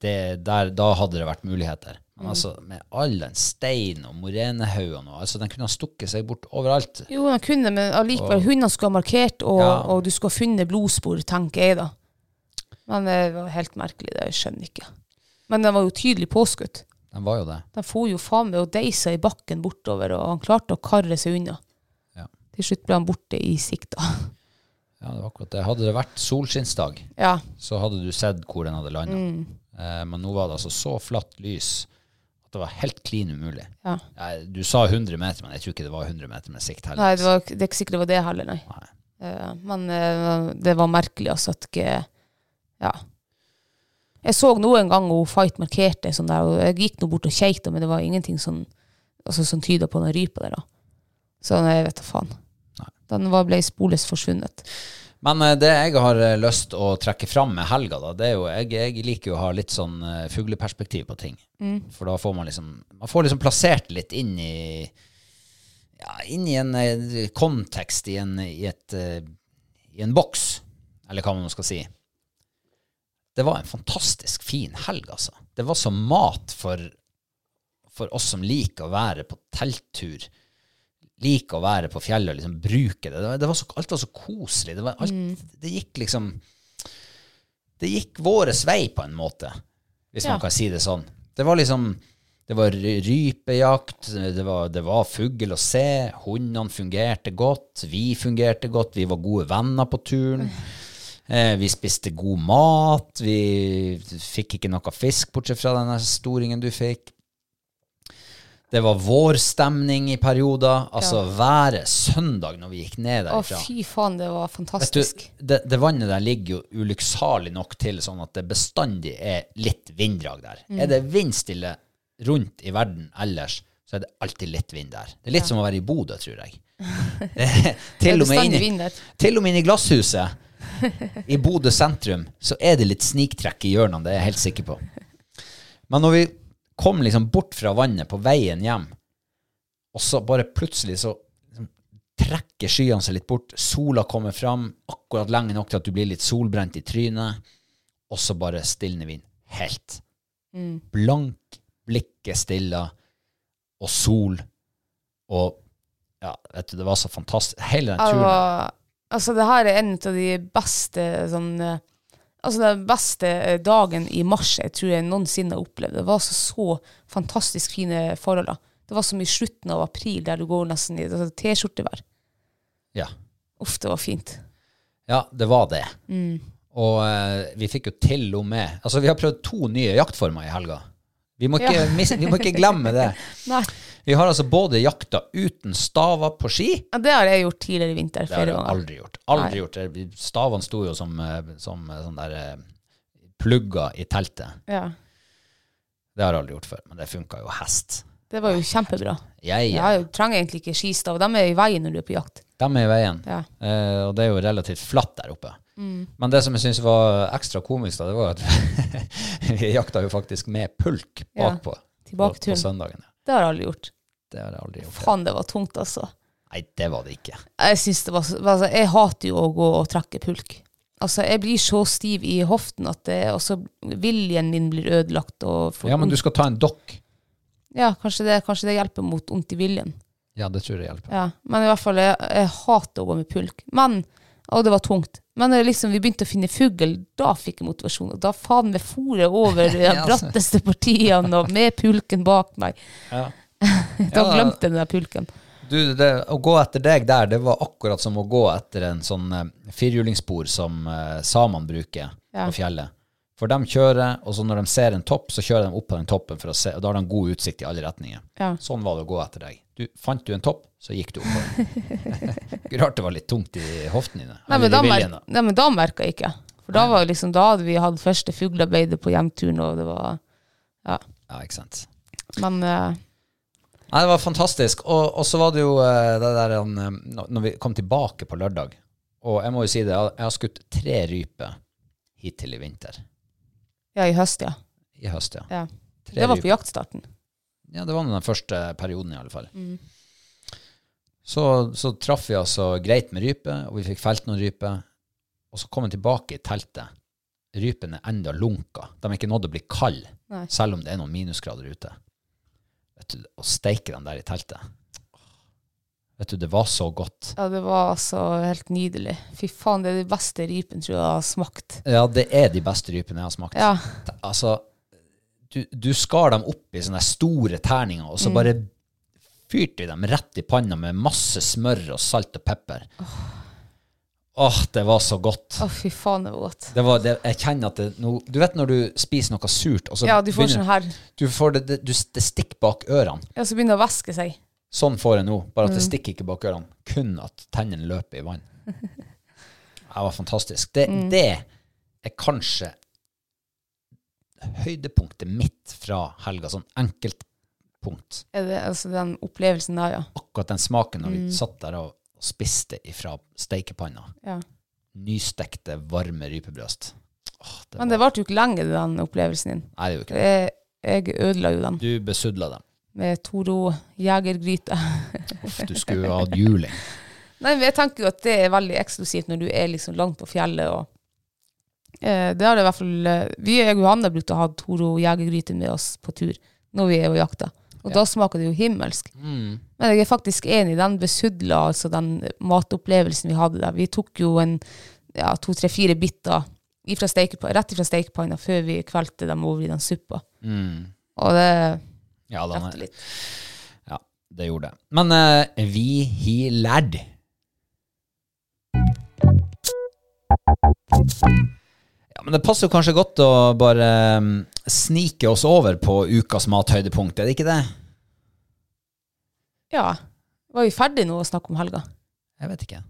det, der, da hadde det vært muligheter. Men altså, med all den stein og morenehaugene, altså den kunne ha stukket seg bort overalt. Jo, den kunne, men allikevel, hundene skulle ha markert, og, Ja. og du skulle ha funnet blodspor, tenker jeg da. Men det var helt merkelig, det jeg skjønner ikke. Men den var jo tydelig påskutt. Den var jo det. Den for jo faen meg og deisa i bakken bortover, og han klarte å karre seg unna. Ja. Til slutt ble han borte i sikta. Ja, det var akkurat det. Hadde det vært solskinnsdag, Ja, så hadde du sett hvor den hadde landa. Mm. Eh, men nå var det altså så flatt lys at det var helt klin umulig. ja. Du sa 100 meter, men jeg tror ikke det var 100 meter med sikt heller. Nei, det, var, det er ikke sikkert det var det heller, nei. Nei. Uh, men uh, det var merkelig, altså, at ikke Ja. Jeg så noen ganger hun Fight markerte sånn der, og jeg gikk nå bort og kjekte, men det var ingenting som, altså, som tyda på noen rype der, da. Så jeg vet da faen. Nei. Den var, ble spoles forsvunnet. Men eh, det jeg har eh, lyst å trekke fram med helga, da, det er jo Jeg, jeg liker jo å ha litt sånn eh, fugleperspektiv på ting. For da får man liksom Man får liksom plassert litt inn i Ja, inn i en kontekst, i en, i et I en boks, eller hva man skal si. Det var en fantastisk fin helg, altså. Det var som mat for, for oss som liker å være på telttur liker å være på fjellet og liksom bruke det. Det var, det var så, alt var så koselig. Det, var alt, det gikk liksom Det gikk våres vei på en måte, hvis Ja. man kan si det sånn. Det var liksom Det var rypejakt, det var, det var fugl å se, hundene fungerte godt, vi fungerte godt, vi var gode venner på turen. <laughs> Eh, vi spiste god mat, vi fikk ikke noe fisk, bortsett fra den storingen du fikk. Det var vårstemning i perioder. Altså været søndag når vi gikk ned derfra. Å, fy faen, det var Vet du, det, det vannet der ligger jo ulykksalig nok til sånn at det bestandig er litt vinddrag der. Mm. Er det vindstille rundt i verden ellers, så er det alltid litt vind der. Det er litt som å være i Bodø, tror jeg. <laughs> Det til, og med der. til og med i glasshuset i Bodø sentrum så er det litt sniktrekk i hjørnene, det er jeg helt sikker på. Men når vi kom liksom bort fra vannet på veien hjem, og så bare plutselig så liksom, trekker skyene seg litt bort, sola kommer fram, akkurat lenge nok til at du blir litt solbrent i trynet, og så bare stilner vinden helt. Blank, blikket stilla, og sol, og ja, vet du, det var så fantastisk. Hele den turen. altså, det her er en av de beste sånn eh, Altså, den beste eh, dagen i mars jeg tror jeg noensinne har opplevd. Det var altså så fantastisk fine forhold. da. Det var som i slutten av april, der du går nesten i altså, T-skjortevær. Ja. Uff, det var fint. Ja, det var det. Mm. Og uh, vi fikk jo til og med Altså, vi har prøvd to nye jaktformer i helga. Vi må ikke, mis, vi må ikke glemme det. <laughs> Nei. Vi har altså både jakta uten staver på ski. Ja, det har jeg gjort tidligere i vinter. Det har Flere jeg ganger. aldri gjort. Aldri Nei. gjort det. Stavene sto jo som, eh, som eh, sånn der eh, plugger i teltet. Ja. Det har jeg aldri gjort før, men det funka jo hest. Det var jo kjempebra. Jeg, Ja, jeg trenger egentlig ikke skistav. De er i veien når du er på jakt. De er i veien. Ja. Eh, og det er jo relativt flatt der oppe. Men det som jeg syns var ekstra komisk, da, det var at <laughs> vi jakta jo faktisk med pulk Ja, bakpå på, på søndagen. Det har jeg aldri gjort. Det har jeg aldri gjort. Faen, det var tungt, altså. Nei, det var det ikke. Jeg synes det var altså, jeg hater jo å gå og trekke pulk. Altså, jeg blir så stiv i hoften at det, også viljen min blir ødelagt. Ja, men du skal ta en dokk. ja kanskje, det, kanskje det hjelper mot vondt i viljen. Ja, det tror jeg hjelper. Ja, men i hvert fall, jeg, jeg hater å gå med pulk. Men, og det var tungt. Men liksom, vi begynte å finne fugl, da fikk jeg motivasjon. Og da faen meg for jeg over <laughs> de altså. bratteste partiene og med pulken bak meg. Ja. <laughs> Da Ja. glemte den der pulken. Du, det, å gå etter deg der, det var akkurat som å gå etter en sånn eh, firhjulingsspor som eh, samene bruker Ja. på fjellet. For de kjører, og så når de ser en topp, så kjører de opp på den toppen, for å se, og da har de god utsikt i alle retninger. Ja. Sånn var det å gå etter deg. Du, fant du en topp, så gikk du opp på den. Rart det var litt tungt i hoftene dine. Nei, men da, mer, nei, men da merka jeg ikke. For da, var liksom, da hadde vi hatt første fuglearbeidet på hjemturen, og det var Ja. Ja, ikke sant. Men eh, Nei, det var fantastisk. Og, og så var det jo eh, det der eh, når vi kom tilbake på lørdag, og jeg må jo si det, jeg har- skutt tre ryper hittil i vinter. ja, i høst, ja. I høst, ja. ja. Det var på jaktstarten. Ja, det var den første perioden i alle fall. Så, så traff vi altså greit med rype, og vi fikk felt noen ryper. Og så kom vi tilbake i teltet. Rypene er enda lunka. De er ikke nådd å bli kalde, Nei. selv om det er noen minusgrader ute. Vet du, Å steike dem der i teltet Vet du, det var så godt. Ja, det var altså helt nydelig. Fy faen, det er de beste rypen tror jeg jeg har smakt. Ja, det er de beste rypene jeg har smakt. Ja, Altså, du, du skar dem opp i sånne store terninger, og så bare fyrte vi dem rett i panna med masse smør og salt og pepper. Åh, det var så godt. å fy faen, det var godt. Det var, det, jeg kjenner at det no, Du vet når du spiser noe surt, og så Ja, du får begynner- sånn her du får det, det, du, det stikker bak ørene. Ja, så begynner det å væske seg. Sånn får jeg nå, bare at Mm. det stikker ikke bak ørene. Kun at tennene løper i vann. <laughs> Det var fantastisk. Det, Mm. det er kanskje høydepunktet mitt fra helga. Sånn enkeltpunkt. Er det altså den opplevelsen der, ja. Akkurat den smaken når Mm. vi satt der og, og spiste ifra steikepanna. ja. Nystekte, varme rypebrøst. Åh, det Men det varte jo ikke lenge, den opplevelsen din. Nei, det gjorde ikke det. Jeg, jeg ødela jo den Du besudla dem. med Toro jegergryte. Uff, du skulle jo hatt juling. <laughs> Nei, men jeg tenker jo at det er veldig eksklusivt når du er liksom langt på fjellet. og eh, det har det i hvert fall eh, Vi og Johanne brukte å ha Toro jegergryte med oss på tur når vi er og jakter. Og da smaker det jo himmelsk. Mm. Men jeg er faktisk enig. Den besudla, altså den matopplevelsen vi hadde der. Vi tok jo en ja, to, tre, fire biter ifra rett ifra stekepanna før vi kvelte dem over i den suppa. Mm. Og det Ja, den litt. ja, det gjorde det. Men uh, vi har lært. Ja, men det passer jo kanskje godt å bare um, snike oss over på ukas mathøydepunkt, er det ikke det? Ja. Var vi ferdige nå å snakke om helga? Jeg vet ikke.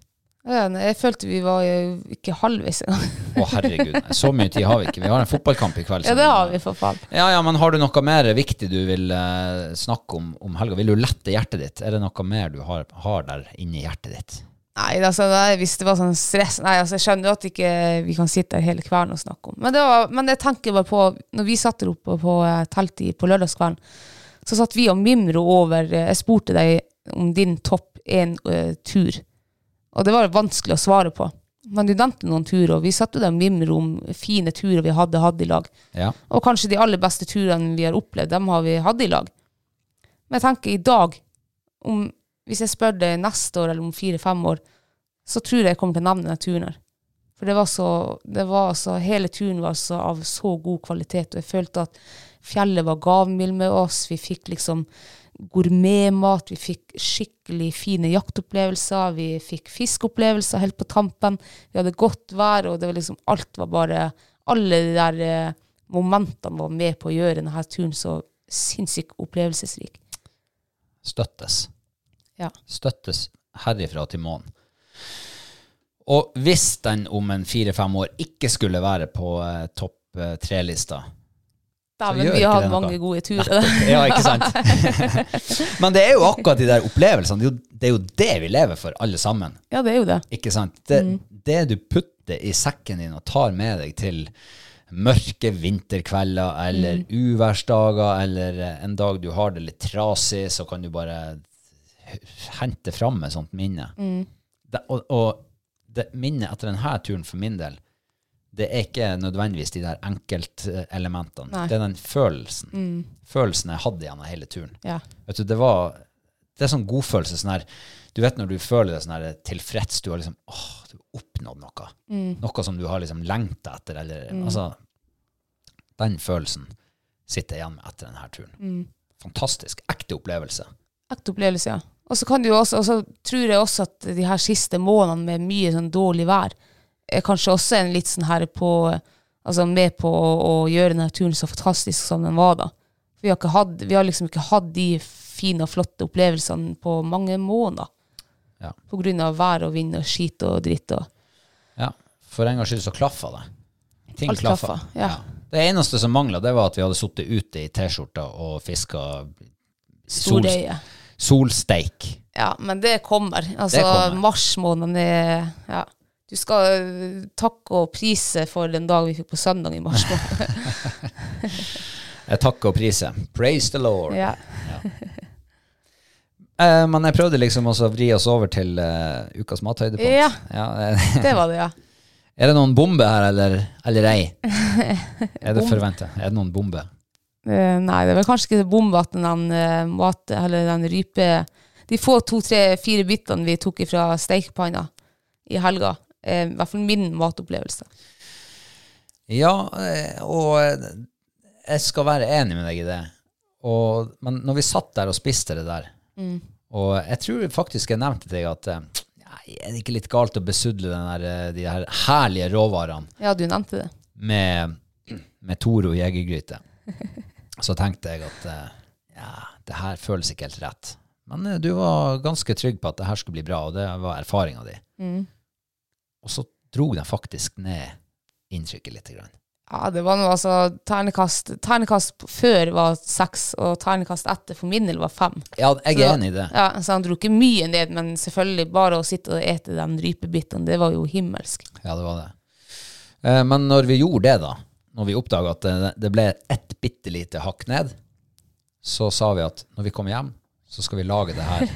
Jeg følte vi var jo ikke halvveis engang. Å, herregud. nei, Så mye tid har vi ikke. Vi har en fotballkamp i kveld. Ja, det har vi, for faen. Ja, ja, men har du noe mer viktig du vil eh, snakke om om helga? Vil du lette hjertet ditt? Er det noe mer du har, har der inni hjertet ditt? Nei, altså, nei, hvis det var sånn stress Nei, altså, jeg skjønner at ikke vi kan sitte her hele kvelden og snakke om. Men, det var, men jeg tenker bare på Når vi satt der oppe på eh, teltet på lørdagskvelden, så satt vi og mimra over eh, Jeg spurte deg om din topp én-tur. og det var vanskelig å svare på. Men du nevnte noen turer, og vi satt jo der og mimra om fine turer vi hadde hatt i lag. Ja. Og kanskje de aller beste turene vi har opplevd, dem har vi hatt i lag. Men jeg tenker i dag, om, hvis jeg spør deg neste år eller om fire-fem år, så tror jeg jeg kommer til å nevne her. For det var så, det var så hele turen var så av så god kvalitet, og jeg følte at fjellet var gavmild med oss. Vi fikk liksom gourmetmat, vi fikk skikkelig fine jaktopplevelser, vi fikk fiskeopplevelser helt på tampen. Vi hadde godt vær, og det var liksom alt var bare Alle de der eh, momentene var med på å gjøre denne turen så sinnssykt opplevelsesrik. Støttes. Ja. Støttes herifra til månen. Og hvis den om en fire-fem år ikke skulle være på eh, topp eh, tre-lista Dæven, vi har hatt noe. mange gode <laughs> turer. Ja, ikke sant? <laughs> Men det er jo akkurat de der opplevelsene. Det er jo det, er jo det vi lever for, alle sammen. Ja, det er jo det. Ikke sant? Det, Mm. det du putter i sekken din og tar med deg til mørke vinterkvelder eller Mm. uværsdager eller eh, en dag du har det litt trasig, så kan du bare hente fram et sånt minne. Mm. Det, og og det minnet etter denne turen for min del, det er ikke nødvendigvis de der enkeltelementene. Nei. Det er den følelsen. Følelsen jeg hadde gjennom hele turen. Ja. Vet du, det var Det er sånn godfølelse. Sånn her, du vet når du føler deg sånn her tilfreds, du har liksom åh, du har oppnådd noe. Noe som du har liksom lengta etter, eller altså Den følelsen sitter jeg igjen med etter denne turen. Fantastisk. Ekte opplevelse. Ekte opplevelse, ja. Og så kan du jo også, og så tror jeg også at de her siste månedene med mye sånn dårlig vær, er kanskje også en litt sånn her på, altså med på å, å gjøre denne turen så fantastisk som den var da. Vi har, ikke hatt, vi har liksom ikke hatt de fine og flotte opplevelsene på mange måneder. Ja. På grunn av vær og vind og skit og dritt og Ja. For en gangs skyld så klaffa det. Ting Alt klaffa. klaffa, ja. Det eneste som mangla, det var at vi hadde sittet ute i T-skjorta og fiska storøye. Solsteik. Ja, men det kommer. Altså, Det kommer. mars måned er Ja. Du skal øh, takke og prise for den dag vi fikk på søndag i mars måned. <laughs> Jeg takker og priser. Praise the Lord. ja. Eh, men jeg prøvde liksom også å vri oss over til uh, ukas mathøydepunkt. Ja. ja <laughs> Det var det, ja. <laughs> er det noen bombe her, eller, eller ei? Er det forventet? Er det noen bombe? Eh, nei, det er vel kanskje ikke bombe at den uh, mat, eller den rype De få to, tre, fire bitene vi tok fra stekepanna i helga, er i hvert fall min matopplevelse. Ja, eh, og eh, jeg skal være enig med deg i det. Og, men når vi satt der og spiste det der, og jeg tror faktisk jeg nevnte til deg at eh, nei, er det ikke litt galt å besudle den der, eh, de her herlige råvarene Ja, du nevnte det. med, med Toro jegergryte? <laughs> Så tenkte jeg at eh, ja, det her føles ikke helt rett. Men eh, du var ganske trygg på at det her skulle bli bra, og det var erfaringa di. Og så dro den faktisk ned inntrykket litt. Grann. Ja, det var noe altså Ternekast, ternekast før var seks, og ternekast etter for min del var fem. Ja, jeg er enig i det. Ja, så han dro ikke mye ned, men selvfølgelig bare å sitte og ete de rypebitene, det var jo himmelsk. Ja, det var det. Eh, men når vi gjorde det, da, når vi oppdaga at det, ble ett bitte lite hakk ned, så sa vi at når vi kommer hjem, så skal vi lage det her.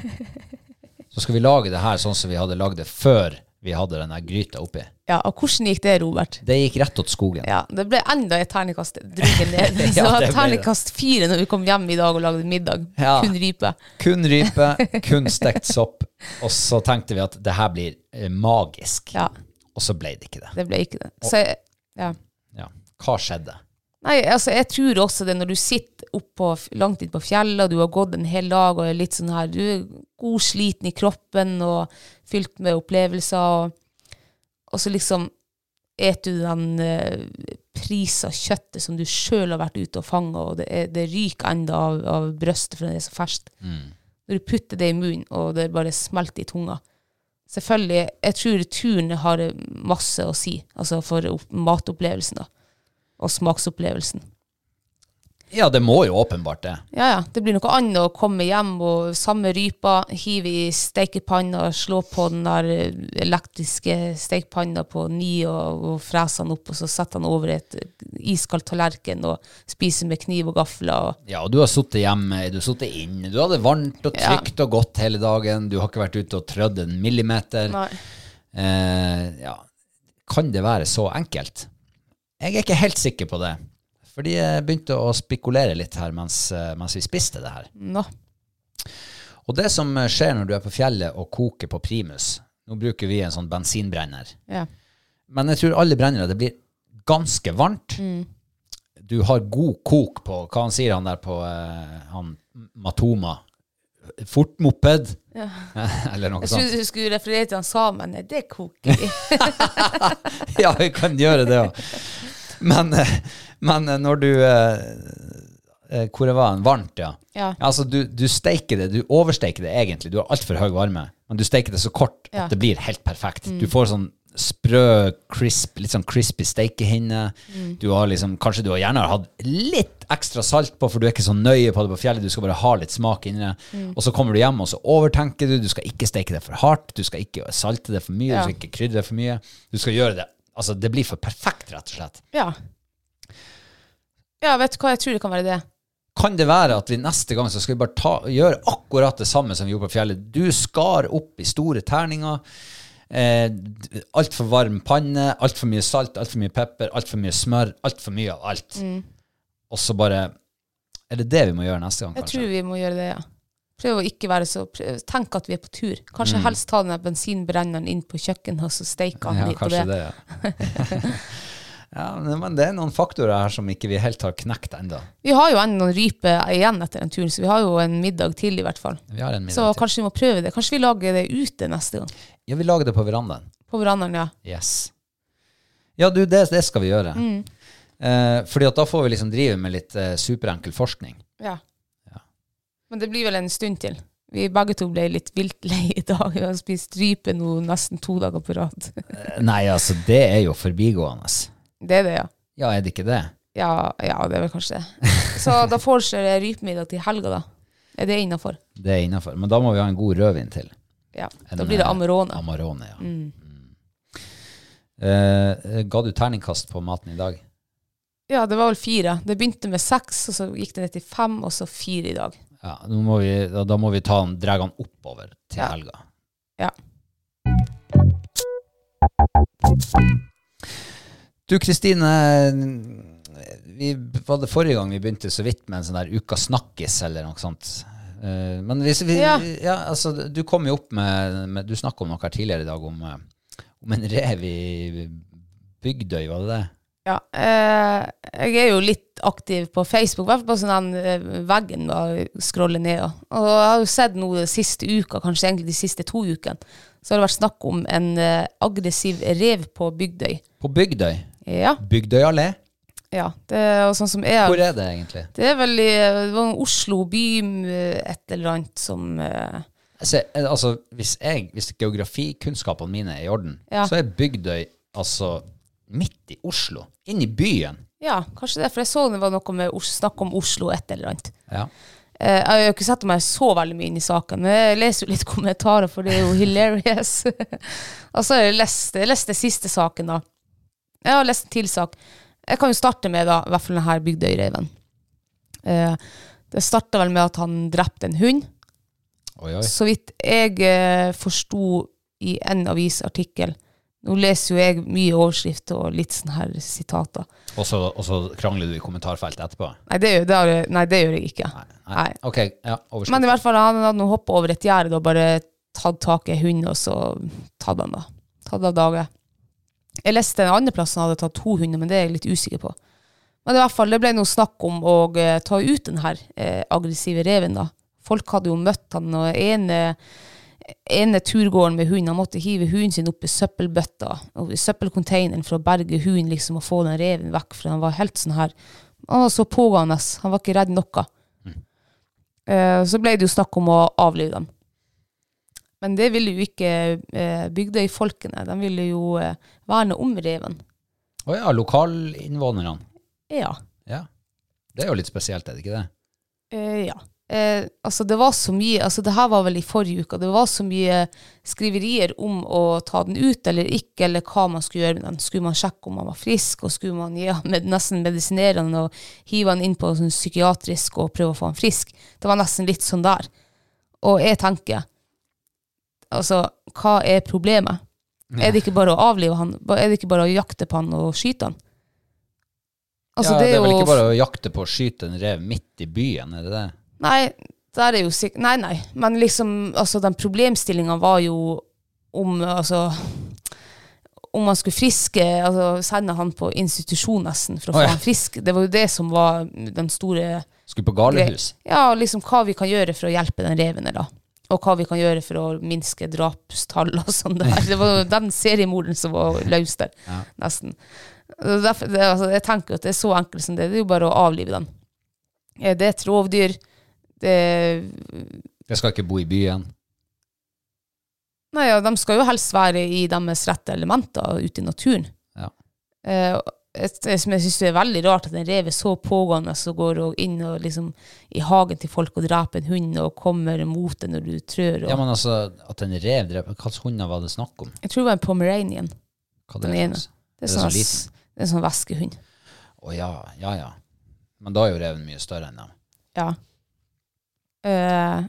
Så skal vi lage det her sånn som vi hadde lagd det før vi hadde den gryta oppi. Ja, og hvordan gikk det, Robert? Det gikk rett åt skogen. Ja, det ble enda et ternekast Drukket ned. <laughs> Så Ja, ternekast fire når vi kom hjem i dag og lagde middag. Ja. Kun rype. Kun rype, <laughs> kun stekt sopp. Og så tenkte vi at det her blir eh, magisk. Ja, Og så ble det ikke det. det ble ikke det. Så, ja. Ja. Hva skjedde? Nei, altså jeg tror også det når du sitter oppå, langt inn på fjellet, og du har gått en hel dag og er litt sånn her, du er god sliten i kroppen og fylt med opplevelser, og, og så liksom et du den eh, prisa kjøttet som du sjøl har vært ute og fanga, og det, er, det ryker enda av, av brøstet for det er så ferskt. Når du putter det i munnen, og det bare smelter i tunga. Selvfølgelig, jeg tror turen har masse å si, altså for opp- matopplevelsen da og smaksopplevelsen. Ja, det må jo åpenbart det. Ja, ja. Det blir noe annet å komme hjem og samme rypa, hive i stekepanna, slå på den der eh, elektriske stekepanna på ni og, og frese den opp, og så sette den over et iskald tallerken og spise med kniv og gafler. Og, Ja, og du har sittet hjemme, du har sittet inne, du hadde varmt og Ja. trygt og godt hele dagen, du har ikke vært ute og trødd en millimeter. nei. Eh, ja. Kan det være så enkelt? Jeg er ikke helt sikker på det. Fordi jeg begynte å spekulere litt her mens, eh, mens vi spiste det her. No. Og det som skjer når du er på fjellet og koker på primus Nå bruker vi en sånn bensinbrenner. Ja. Men jeg tror alle brennere, det blir ganske varmt. Du har god kok på Hva han sier han der på eh, han Matoma? Fortmoped? <laughs> Eller noe Jeg sånt. trodde du skulle referere til han samen. Det koker vi. <laughs> ja, vi kan gjøre det òg. Men, eh, men eh, når du eh, eh, hvor jeg var varmt, ja. Ja. Altså, du, du steiker det, du oversteiker det egentlig. Du har altfor høy varme, men du steiker det så kort Ja. at det blir helt perfekt. Du får sånn sprø, crisp, litt sånn crispy steikehinne. Du har liksom, kanskje du har gjerne hatt litt ekstra salt på, for du er ikke så nøye på det på fjellet. Du skal bare ha litt smak inni det. Og så kommer du hjem, og så overtenker du. Du skal ikke steike det for hardt. Du skal ikke salte det for mye. Ja. Du skal ikke krydre det for mye. Du skal gjøre det Altså, det blir for perfekt, rett og slett. Ja. Ja, vet du hva, jeg tror det kan være det. Kan det være at vi neste gang så skal vi bare ta, gjøre akkurat det samme som vi gjorde på fjellet? Du skar opp i store terninger. Eh, altfor varm panne, altfor mye salt, altfor mye pepper, altfor mye smør. Altfor mye av alt. Og så bare Er det det vi må gjøre neste gang, kanskje? Jeg tror vi må gjøre det, ja. Prøv å ikke være så prøv, Tenk at vi er på tur. Kanskje Mm. helst ta den bensinbrenneren inn på kjøkkenet og så steike han Ja, litt på det. det, ja. <laughs> ja, men det er noen faktorer her som ikke vi helt har knekt ennå. Vi har jo ennå noen ryper igjen etter den turen, så vi har jo en middag til i hvert fall. Vi har en Så kanskje vi må prøve det. Kanskje vi lager det ute neste gang. Ja, vi lager det på verandaen. På verandaen, ja. Yes. Ja, du, det, det skal vi gjøre. Mm. Eh, fordi at da får vi liksom drive med litt eh, superenkel forskning. ja. Men det blir vel en stund til. Vi begge to ble litt vilt lei i dag. Vi har spist rype nå nesten to dager på rad. Eh, Nei, altså, det er jo forbigående. Det er det, ja. Ja, er det ikke det? Ja, ja det er vel kanskje det. Så da foreslår jeg rypemiddag til helga, da. Er det innafor? Det er innafor. Men da må vi ha en god rødvin til. Ja. En, Da blir det eh, Amarone. Amarone, ja. Mm. Eh, ga du terningkast på maten i dag? Ja, det var vel fire. Det begynte med seks, og så gikk det ned til fem, og så fire i dag. Ja, må vi, da, da må vi ta den, dra den oppover til Ja. helga. Ja. Du Kristine, vi, var det forrige gang vi begynte så vidt med en sånn der Uka snakkis eller noe sånt? Eh, men hvis vi, ja. Ja. altså, du kom jo opp med, med Du snakka om noe her tidligere i dag, om, eh, om en rev i Bygdøy, var det det? Ja, eh, jeg er jo litt aktiv på Facebook, i hvert fall på sånn den, veggen veggen å scrolle ned. Og jeg har jo sett nå de siste uka, kanskje egentlig de siste to ukene, så har det vært snakk om en eh, aggressiv rev på Bygdøy. På Bygdøy? Ja, Bygdøy allé? ja. Det jo sånn som jeg Hvor er det egentlig? Det er vel i det var Oslo by, eh, et eller annet som eh, Altså, eh, altså hvis, jeg, hvis geografikunnskapene mine er i orden, Ja. så er Bygdøy altså midt i Oslo. Inn i byen. Ja, kanskje det, for jeg så det var noe med snakk om Oslo, et eller annet. Ja. Eh, Jeg har jo ikke sett meg så veldig mye inn i saken, men jeg leser jo litt kommentarer, for det er jo <laughs> hilarious. <laughs> Og så har jeg lest, jeg leste siste saken, da. Jeg har lest en til sak. Jeg kan jo starte med da, i hvert fall denne Bygdøyreven. Eh, det starta vel med at han drepte en hund. Oi, oi. Så vidt jeg eh, forsto i en avisartikkel Nå leser jo jeg mye overskrift og litt sånne her sitater. Og så, og så krangler du i kommentarfeltet etterpå? Nei, det gjør, det har nei, det gjør jeg ikke. Nei. Nei. Ok, ja, overskrift. Men i hvert fall, han hadde hoppa over et gjerde og bare tatt tak i hunden, og så tatt han da. Tatt av dage. Jeg leste en annen plass han hadde tatt to hunder, men det er jeg litt usikker på. Men i hvert fall, det ble noe snakk om å eh, ta ut den her eh, aggressive reven, da. Folk hadde jo møtt han, og ene, ene turgåeren med hunden, han måtte hive hunden sin opp i søppelbøtta, i søppelcontaineren for å berge hunden, liksom, og få den reven vekk, for han var helt sånn her, han var så pågående, han var ikke redd noe. Eh, så ble det jo snakk om å avlive dem. Men det ville jo ikke eh, bygdøyfolkene. De ville jo eh, verne om reven. Å ja, lokalinnvånerne. Ja. Ja. Det er jo litt spesielt, er det ikke det? Eh, ja. Eh, altså det var så mye altså Det her var vel i forrige uke. Det var så mye skriverier om å ta den ut eller ikke, eller hva man skulle gjøre med den. Skulle man sjekke om han var frisk, og skulle man ham <laughs> med, nesten medisinere han og hive han inn på sånn psykiatrisk og prøve å få han frisk? Det var nesten litt sånn der. Og jeg tenker Altså, hva er problemet? Er det ikke bare å avlive han? Er det ikke bare å jakte på han og skyte han? Altså, ja, det er vel jo- ikke bare å jakte på å skyte en rev midt i byen, er det det? Nei, der er jo sikkert Nei, nei. Men liksom, altså, den problemstillinga var jo om altså om man skulle friske, altså sende han på institusjon nesten for å få få ja. han frisk. Det var jo det som var den store Skulle på galehus. Ja, liksom hva vi kan gjøre for å hjelpe den reven, da. Og hva vi kan gjøre for å minske drapstall og sånn der. Det var jo <laughs> den seriemorderen som var løs der, nesten. Derfor, det, altså, jeg tenker at det er så enkelt som det. Det er jo bare å avlive den. Det er et rovdyr. Det Jeg skal ikke bo i byen. Nei, ja, de skal jo helst være i deres rette elementer ute i naturen. Ja. Eh, det som jeg syns er veldig rart, at en rev er så pågående så går og inn og liksom i hagen til folk og dreper en hund og kommer mot deg når du trør. Ja, men altså, at en rev dreper Hvilke hunder var det snakk om? Jeg tror det var en pomeranian. Hva det er ene. Det er, Er det sånn, så det er sånn væskehund. Å ja, ja, ja. Men da er jo reven mye større enn dem. Ja. Eh,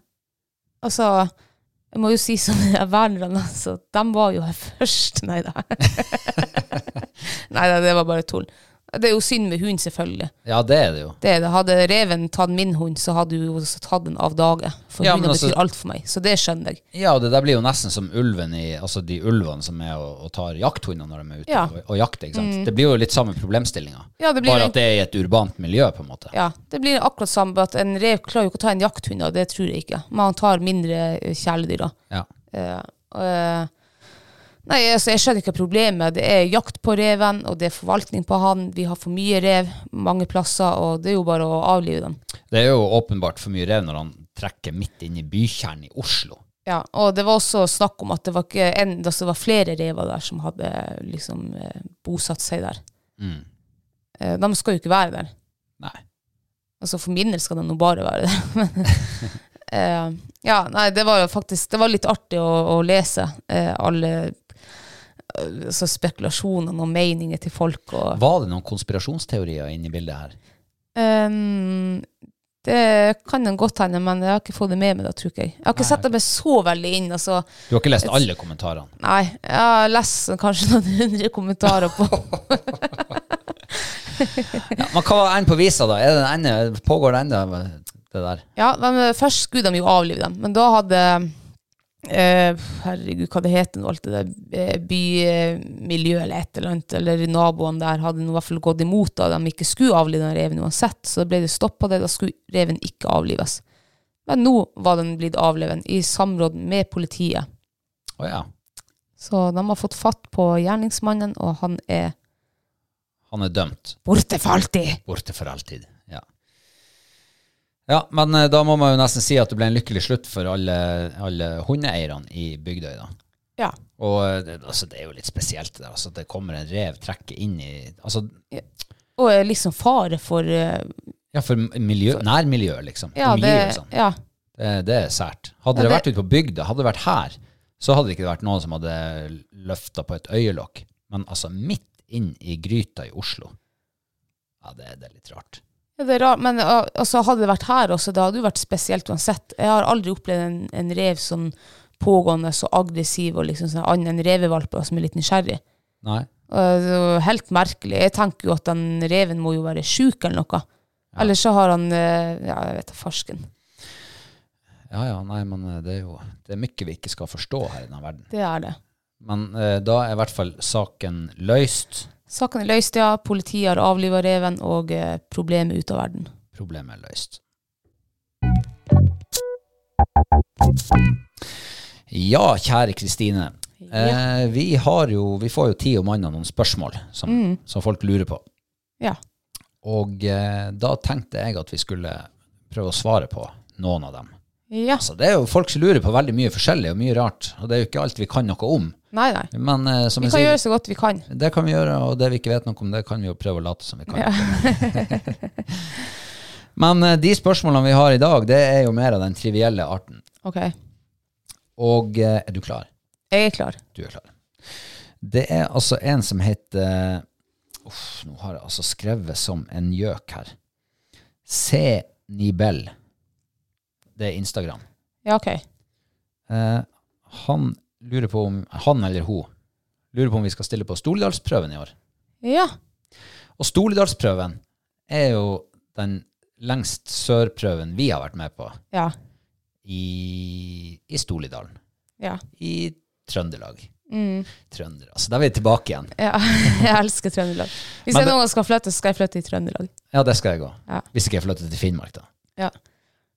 altså, jeg må jo si sånn, <laughs> vernerne, altså, de var jo her <laughs> først. Nei da. <laughs> Nei da, det var bare tull. Det er jo synd med hund, selvfølgelig. Ja, det er det jo. Det er det. Hadde reven tatt min hund, så hadde hun tatt den av dage. For Ja, hunden altså- betyr alt for meg, så det skjønner jeg. Ja, og det der blir jo nesten som ulven i Altså de ulvene som er og, og tar jakthunder når de er ute Ja. Mm. og, og jakter. ikke sant? Det blir jo litt samme problemstillinga. Ja, Bare en- at det er i et urbant miljø, på en måte. Ja, det blir akkurat samme, at en rev klarer jo ikke å ta en jakthund, og det tror jeg ikke. Men han tar mindre kjæledyr da. Ja. Uh, eh, nei, altså, jeg skjønner ikke problemet. Det er jakt på reven, og det er forvaltning på han. Vi har for mye rev mange plasser, og det er jo bare å avlive dem. Det er jo åpenbart for mye rev når han trekker midt inn i bykjernen i Oslo. Ja, og det var også snakk om at det var, en, altså, det var flere rever der som hadde liksom eh, bosatt seg der. Mm. Eh, de skal jo ikke være der. Nei. Altså For min del skal de nå bare være der. <laughs> <laughs> Eh, ja, nei, det var jo faktisk Det var litt artig å, å lese eh, alle eh, altså spekulasjonene og meninger til folk. Og, Var det noen konspirasjonsteorier inne i bildet her? Um, det kan en godt hende, men jeg har ikke fått det med meg, da, tror jeg. Jeg har ikke sett meg så veldig inn. altså Du har ikke lest alle kommentarene? Nei, jeg har lest kanskje noen hundre kommentarer på <laughs> Ja, men hva var enden på visa, da? Det ene, pågår det ennå, det der? Ja, men først skulle de jo avlive dem, men da hadde eh, Herregud, hva det heter nå, alt det der bymiljøet eller et eller annet, eller naboene der hadde i hvert fall gått imot da de ikke skulle avlive den reven uansett, så da ble det stoppa det, da skulle reven ikke avlives. Men nå var den blitt avleven, i samråd med politiet. Oh, ja. Så de har fått fatt på gjerningsmannen, og han er Han er dømt. borte for alltid. Borte for alltid. Ja. Ja, men eh, da må man jo nesten si at det ble en lykkelig slutt for alle, alle hundeeierne i Bygdøy, da. Ja. Og eh, det, altså, det er jo litt spesielt det altså, det kommer en rev trekke inn i Altså, Og er liksom fare for uh, ja, for miljø, nærmiljøet, liksom. Ja, det, Omgivelsene. ja, Det, det er sært. Hadde Ja, det det- vært ute på bygda, hadde det vært her, så hadde det ikke vært noen som hadde løfta på et øyelokk. Men altså midt inn i gryta i Oslo. Ja, det, det er litt rart. Ja, det er rart, men uh, altså, hadde det vært her også, det hadde jo vært spesielt uansett. Jeg har aldri opplevd en, en rev sånn pågående, så aggressiv og liksom sånn annen enn revevalper som er litt nysgjerrig. Nei. Uh, det var helt merkelig. Jeg tenker jo at den reven må jo være sjuk eller noe. Eller så har han uh, Ja, jeg vet da farsken. Ja ja, nei, men eh, det er jo det er mye vi ikke skal forstå her i denne verden. Det er det. Men eh, da er i hvert fall saken løst. Saken er løst, ja. Politiet har avliva reven, og eh, problemet er ute av verden. Problemet er løst. Ja, kjære Kristine. Eh, vi, har jo, vi får jo tid om annet noen spørsmål som, som folk lurer på. Ja. Og eh, da tenkte jeg at vi skulle prøve å svare på noen av dem. Ja. Altså, det er jo folk som lurer på veldig mye forskjellig og mye rart, og det er jo ikke alt vi kan noe om. Nei, nei. Men uh, som Vi kan sier, gjøre så godt vi kan. det kan vi gjøre, og det vi ikke vet noe om, det kan vi jo prøve å late som vi kan. <laughs> Men uh, de spørsmålene vi har i dag, det er jo mer av den trivielle arten. Ok. Og uh, er du klar? Jeg er klar. Du er klar. Det er altså en som heter Uff, nå har jeg altså skrevet som en gjøk her. C. Nibel. Det er Instagram. Ja, ok. Eh, han lurer på om Han eller hun lurer på om vi skal stille på Stoledalsprøven i år. Ja. Og Stoledalsprøven er jo den lengst sør-prøven vi har vært med på Ja. i, i Stoledalen. Ja. I Trøndelag. Trønder, altså. Da er vi tilbake igjen. ja. <laughs> Jeg elsker Trøndelag. Hvis Men jeg noen gang skal flytte, så skal jeg flytte i Trøndelag. Ja, det skal jeg òg. Ja. Hvis ikke jeg flytter til Finnmark, da. Ja.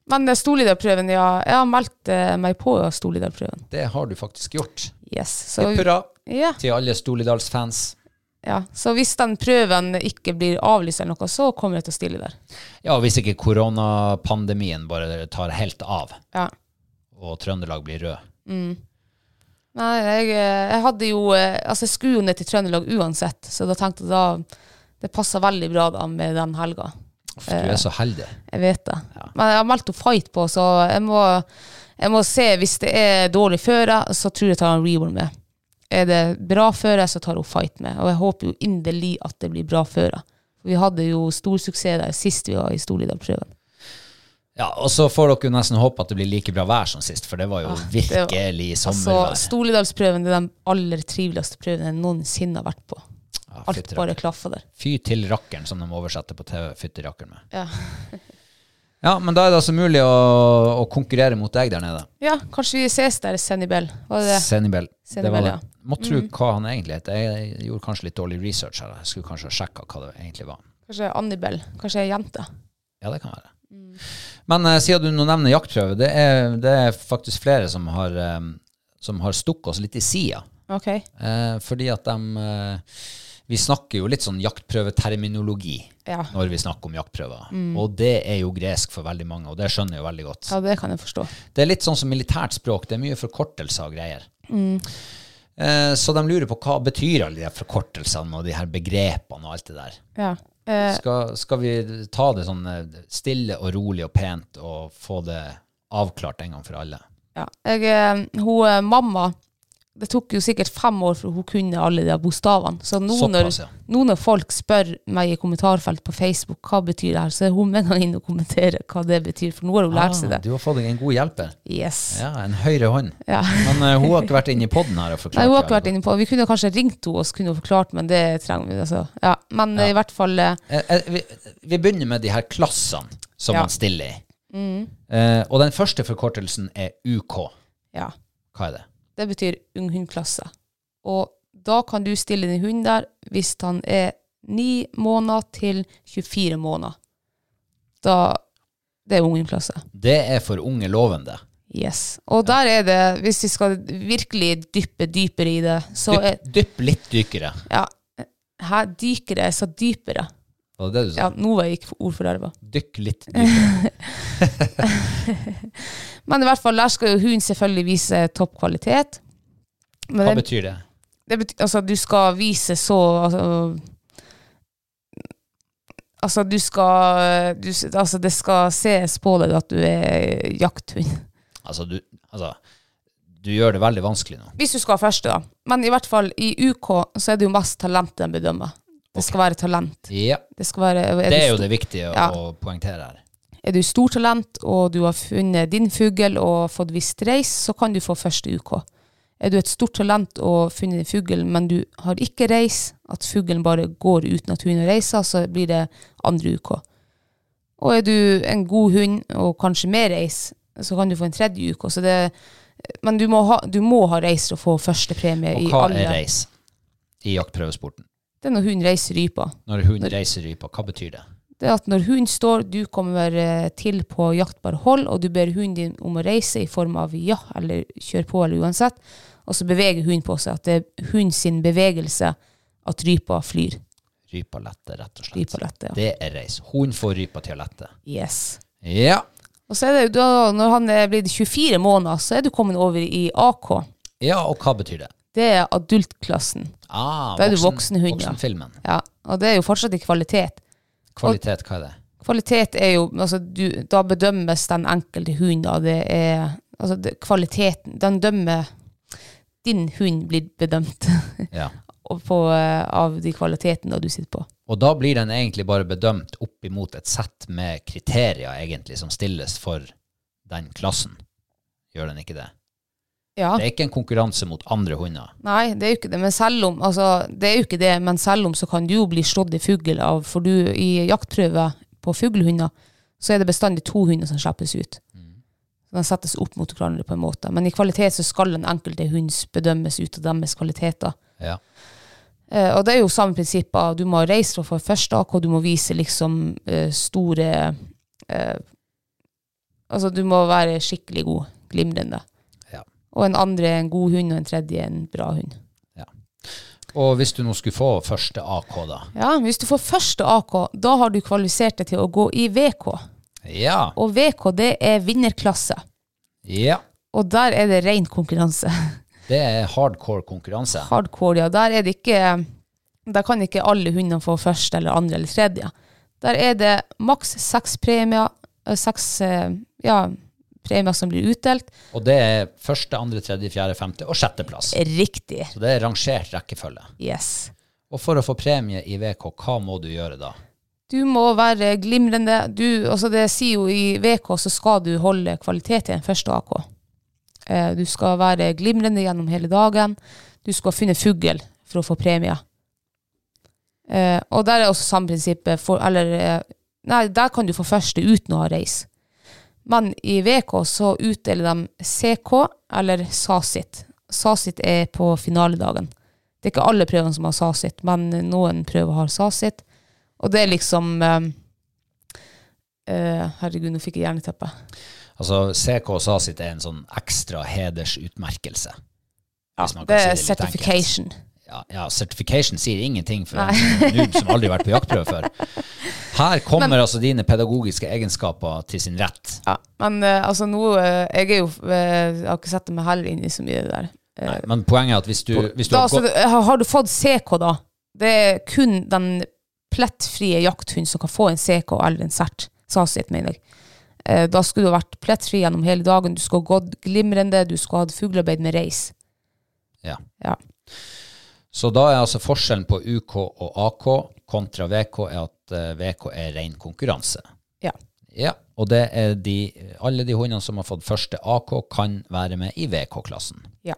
Men storlederprøven, Storlidarprøven, ja. Jeg har meldt eh, meg på storlederprøven. Det har du faktisk gjort. Yes. Så, hurra ja. til alle Stoledalsfans. Ja, Så hvis den prøven ikke blir avlyst eller noe, så kommer jeg til å stille der. Ja, hvis ikke koronapandemien bare tar helt av, Ja. og Trøndelag blir rød. Nei, jeg, eh, jeg hadde jo eh, Altså, jeg skulle jo ned til Trøndelag uansett, så da tenkte jeg da Det passer veldig bra da med den helga. Du er så heldig. Jeg vet det. Men jeg har meldt opp fight på, så jeg må, jeg må se. Hvis det er dårlig føre, så tror jeg jeg tar en reborn med. Er det bra føre, så tar hun fight med. Og jeg håper jo inderlig at det blir bra føre. Vi hadde jo stor suksess der sist vi var i Storlidal-prøven. Ja, og så får dere jo nesten håpe at det blir like bra vær som sist, for det var jo det var- virkelig Altså, sommervær. Storlidalsprøven det er den aller triveligste prøven jeg noensinne har vært på. Ja, Alt bare klaffa der. Fy til rakkeren, som de oversetter på TV. Fytti rakkeren med. Ja. <laughs> Ja, men da er det altså mulig å, å konkurrere mot deg der nede. ja, kanskje vi ses der, Senibel. Var det det? Senibel. Det var det. ja. Mm. Må tro hva han egentlig heter. Jeg gjorde kanskje litt dårlig research her. Jeg skulle kanskje ha sjekka hva det egentlig var. Kanskje Annibel. Kanskje ei jente. Ja, det kan være. Men uh, siden du nå nevner jaktprøve, det er, det er faktisk flere som har, um, som har stukket oss litt i sida. Ok. Uh, fordi at de eh, Vi snakker jo litt sånn jaktprøveterminologi Ja. når vi snakker om jaktprøver. Og det er jo gresk for veldig mange, og det skjønner jeg jo veldig godt. ja, det kan jeg forstå. Det er litt sånn som militært språk. Det er mye forkortelser og greier. Eh, så de lurer på hva betyr alle de forkortelsene og de her begrepene og alt det der. Ja. Eh, Skal, skal vi ta det sånn eh, stille og rolig og pent og få det avklart en gang for alle? ja. Jeg, eh, hun, eh, mamma Det tok jo sikkert fem år for hun kunne alle de bokstavene. Så nå Såpass, ja. nå når folk spør meg i kommentarfelt på Facebook hva betyr det her, så er hun med gang inn og kommenterer hva det betyr, for nå har hun lært seg Ah, det. du har fått deg en god hjelper. Yes. Ja, en høyre hånd. Ja. Men uh, hun har ikke vært inne i podden her og forklart. Nei, hun har ikke vært alle. inne på Vi kunne kanskje ringt henne og kunne forklart, men det trenger vi. Altså. Ja. Men ja. i hvert fall eh, Eh, eh, vi, vi begynner med de her klassene som man stiller i. Eh, og den første forkortelsen er UK. Ja. Hva er det? Det betyr ung hundklasse. Og da kan du stille din hund der hvis han er 9 måneder til 24 måneder. Da Det er ung hundklasse. Det er for unge lovende. Yes. Og der er det, hvis vi skal virkelig dyppe dypere i det, så Dypp, dypp litt dykere. Ja. Her dykere, jeg sa dypere. Var det det du sa? Ja, nå var jeg ikke ordforderva. Dykk litt dypere. <laughs> Men i hvert fall, der skal jo hunden selvfølgelig vise topp kvalitet. Men Hva det, betyr det? det betyr, altså, du skal vise så altså, altså du skal du, Altså, det skal ses på deg at du er jakthund. Altså, du, altså, du gjør det veldig vanskelig nå. Hvis du skal ha første, da. Men i hvert fall i UK så er det jo mest talent de bedømmer. Det skal være talent. Ja, Det, være, er, det er jo det viktige Ja. å poengtere her. er du stortalent og du har funnet din fugl og fått visst reis, så kan du få første UK. Er du et stort talent og funnet din fugl, men du har ikke reis, at fuglen bare går uten at hunden reiser, så blir det andre UK. Og er du en god hund og kanskje mer reis, så kan du få en tredje UK. Så det, men du må, ha, du må ha reis for å få første premie Og hva er reis i jaktprøvesporten? Det er når hunden reiser rypa. Når hund reiser rypa, hva betyr det? Det er at når hunden står, du kommer eh, til på jaktbar hold, og du ber hunden din om å reise i form av ja, eller kjør på, eller uansett, og så beveger hunden på seg, at det er hundens bevegelse at rypa flyr. Rypa lette, rett og slett. Rypa lette, ja. Det er reis. Hunden får rypa til å lette. Yes. Ja. Og så er det jo da, når han er blitt 24 måneder, så er du kommet over i AK. ja, og hva betyr det? Det er adultklassen. Ah, Da er du voksenhund, ja. Voksenfilmen. Ja, og det er jo fortsatt i kvalitet. Kvalitet, hva er det? Kvalitet er jo altså du, Da bedømmes den enkelte hunden. Da. Det er altså det, kvaliteten Den dømmer Din hund blir bedømt Ja. <laughs> på, eh, av de kvalitetene du sitter på. Og da blir den egentlig bare bedømt opp imot et sett med kriterier egentlig som stilles for den klassen. Gjør den ikke det? Ja. Det er ikke en konkurranse mot andre hunder. Nei, det er jo ikke det. Men selv om altså, Det er jo ikke det, men selv om så kan du jo bli slått i fugl av For du, i jaktprøve på fuglehunder, så er det bestandig to hunder som slippes ut. Mm. De settes opp mot hverandre på en måte. Men i kvalitet så skal den enkelte hund bedømmes ut av deres kvaliteter. Ja. Eh, og det er jo samme prinsipper. Du må reise få første AK, du må vise liksom eh, store eh, Altså, du må være skikkelig god. Glimrende. Ja. Og en andre er en god hund, og en tredje en bra hund. Og hvis du nå skulle få første AK, da? Ja, Hvis du får første AK, da har du kvalifisert deg til å gå i VK. Ja. Og VK, det er vinnerklasse. Ja. Og der er det ren konkurranse. <laughs> Det er hardcore konkurranse. Hardcore, ja. Der er det ikke Der kan ikke alle hundene få første eller andre eller tredje. Der er det maks seks premier, eh, seks eh, ja, premier som blir utdelt. Og det er første, andre, tredje, fjerde, femte og sjetteplass. Riktig. Så det er rangert rekkefølge. Yes. Og for å få premie i VK, hva må du gjøre da? Du må være glimrende. Du, altså det sier jo i VK så skal du holde kvalitet i den første AK. Eh, du skal være glimrende gjennom hele dagen. Du skal finne fugl for å få premie. Eh, og der er også samme prinsippet. For, eller, eh, nei, der kan du få første uten å ha reis. Men i VK så utdeler de CK eller SASIT. SASIT er på finaledagen. Det er ikke alle prøvene som har SASIT, men noen prøver har SASIT. Og det er liksom eh, uh, Herregud, nå fikk jeg jerneteppe. Altså, CK og SASIT er en sånn ekstra hedersutmerkelse. Ja, det er si det certification. enkelt. Ja, ja, certification sier ingenting for en noob som aldri har vært på jaktprøve før. Her kommer altså dine pedagogiske egenskaper til sin rett. Ja, men eh, altså nå eh, Jeg er jo eh, Jeg har ikke satt meg heller inn i så mye der. Nei, men poenget er at hvis du, hvis du da, har altså, gått altså, har, du fått CK, da? Det er kun den plettfrie jakthunden som kan få en CK eller en CERT. Sasit, mener jeg. Eh, da skulle du ha vært plettfri gjennom hele dagen. Du skulle gått glimrende. Du skulle ha hatt fuglearbeid med reis. ja. Ja. Så da er altså forskjellen på UK og AK kontra VK er at eh, VK er ren konkurranse. ja. Ja, og det er de, alle de hundene som har fått første AK, kan være med i VK-klassen. ja.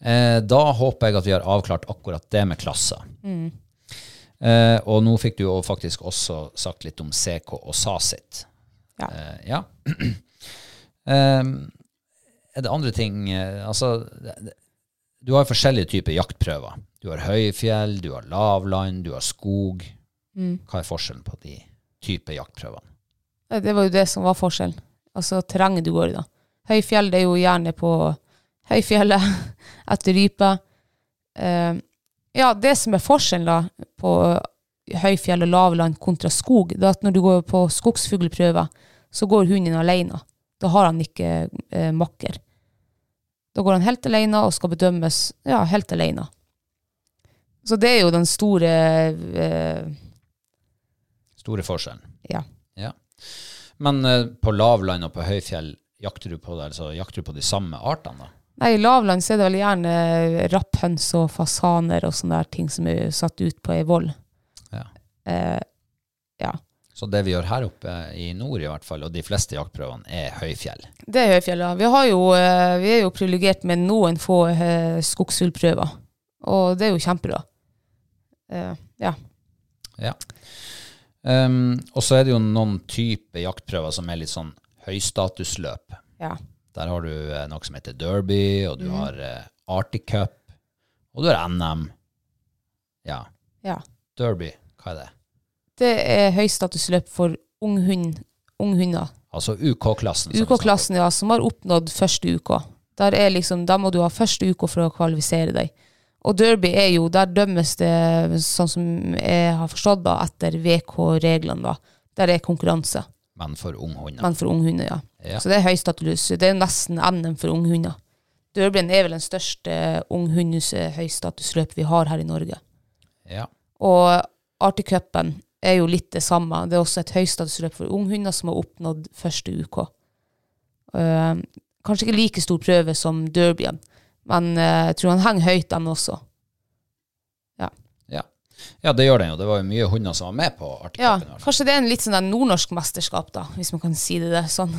Eh, da håper jeg at vi har avklart akkurat det med klasser. Eh, og nå fikk du jo faktisk også sagt litt om CK og SASIT. Ja. Eh, ja. <clears throat> eh, er det andre ting eh, Altså, du har forskjellige typer jaktprøver. Du har høyfjell, du har lavland, du har skog. Hva er forskjellen på de type jaktprøvene? Det var jo det som var forskjellen. Altså terrenget du går i, da. Høyfjell det er jo gjerne på høyfjellet <laughs> etter rype. Eh, ja, det som er forskjellen da på høyfjell og lavland kontra skog, det er at når du går på skogsfuglprøver, så går hunden alene. Da har han ikke eh, makker. Da går han helt alene og skal bedømmes ja, helt alene. Så det er jo den store eh, Store forskjellen. Ja. Ja. Men eh, på lavland og på høyfjell, jakter du på, det, altså, jakter du på de samme artene da? Nei, i lavland så er det vel gjerne rapphøns og fasaner og sånne der ting som er satt ut på ei voll. Ja. Eh, ja. Så det vi gjør her oppe i nord i hvert fall, og de fleste jaktprøvene, er høyfjell. Det er høyfjellet. Vi, har jo, eh, vi er jo privilegert med noen få eh, skogsfuglprøver, og det er jo kjempebra. Uh, ja. Ja. Um, og så er det jo noen type jaktprøver som er litt sånn høystatusløp. ja. Der har du noe som heter Derby, og du har eh, Arctic Cup, og du har NM. Ja. ja. Derby, hva er det? Det er høystatusløp for unghunder. Ung Altså UK-klassen. UK-klassen, ja, som har oppnådd første uka. Liksom, da må du ha første uka for å kvalifisere deg. Og Derby er jo, der dømmes det, sånn som jeg har forstått da, etter VK-reglene. da. Der er konkurranse. Men for unghunder. men for unghunder, ja. Ja. Så det er høystatus. Det er nesten NM for unghunder. Derbyen er vel den største unghundes høystatusløp vi har her i Norge. Ja. Og Arctic Cupen er jo litt det samme. Det er også et høystatusløp for unghunder som har oppnådd første UK. Uh, kanskje ikke like stor prøve som Derbyen, men uh, jeg tror han henger høyt, den også. ja. Ja, det gjør den jo. Det var jo mye hunder som var med på Arctic Ja, kanskje det er en litt sånn nordnorsk mesterskap, da, hvis man kan si det der, sånn.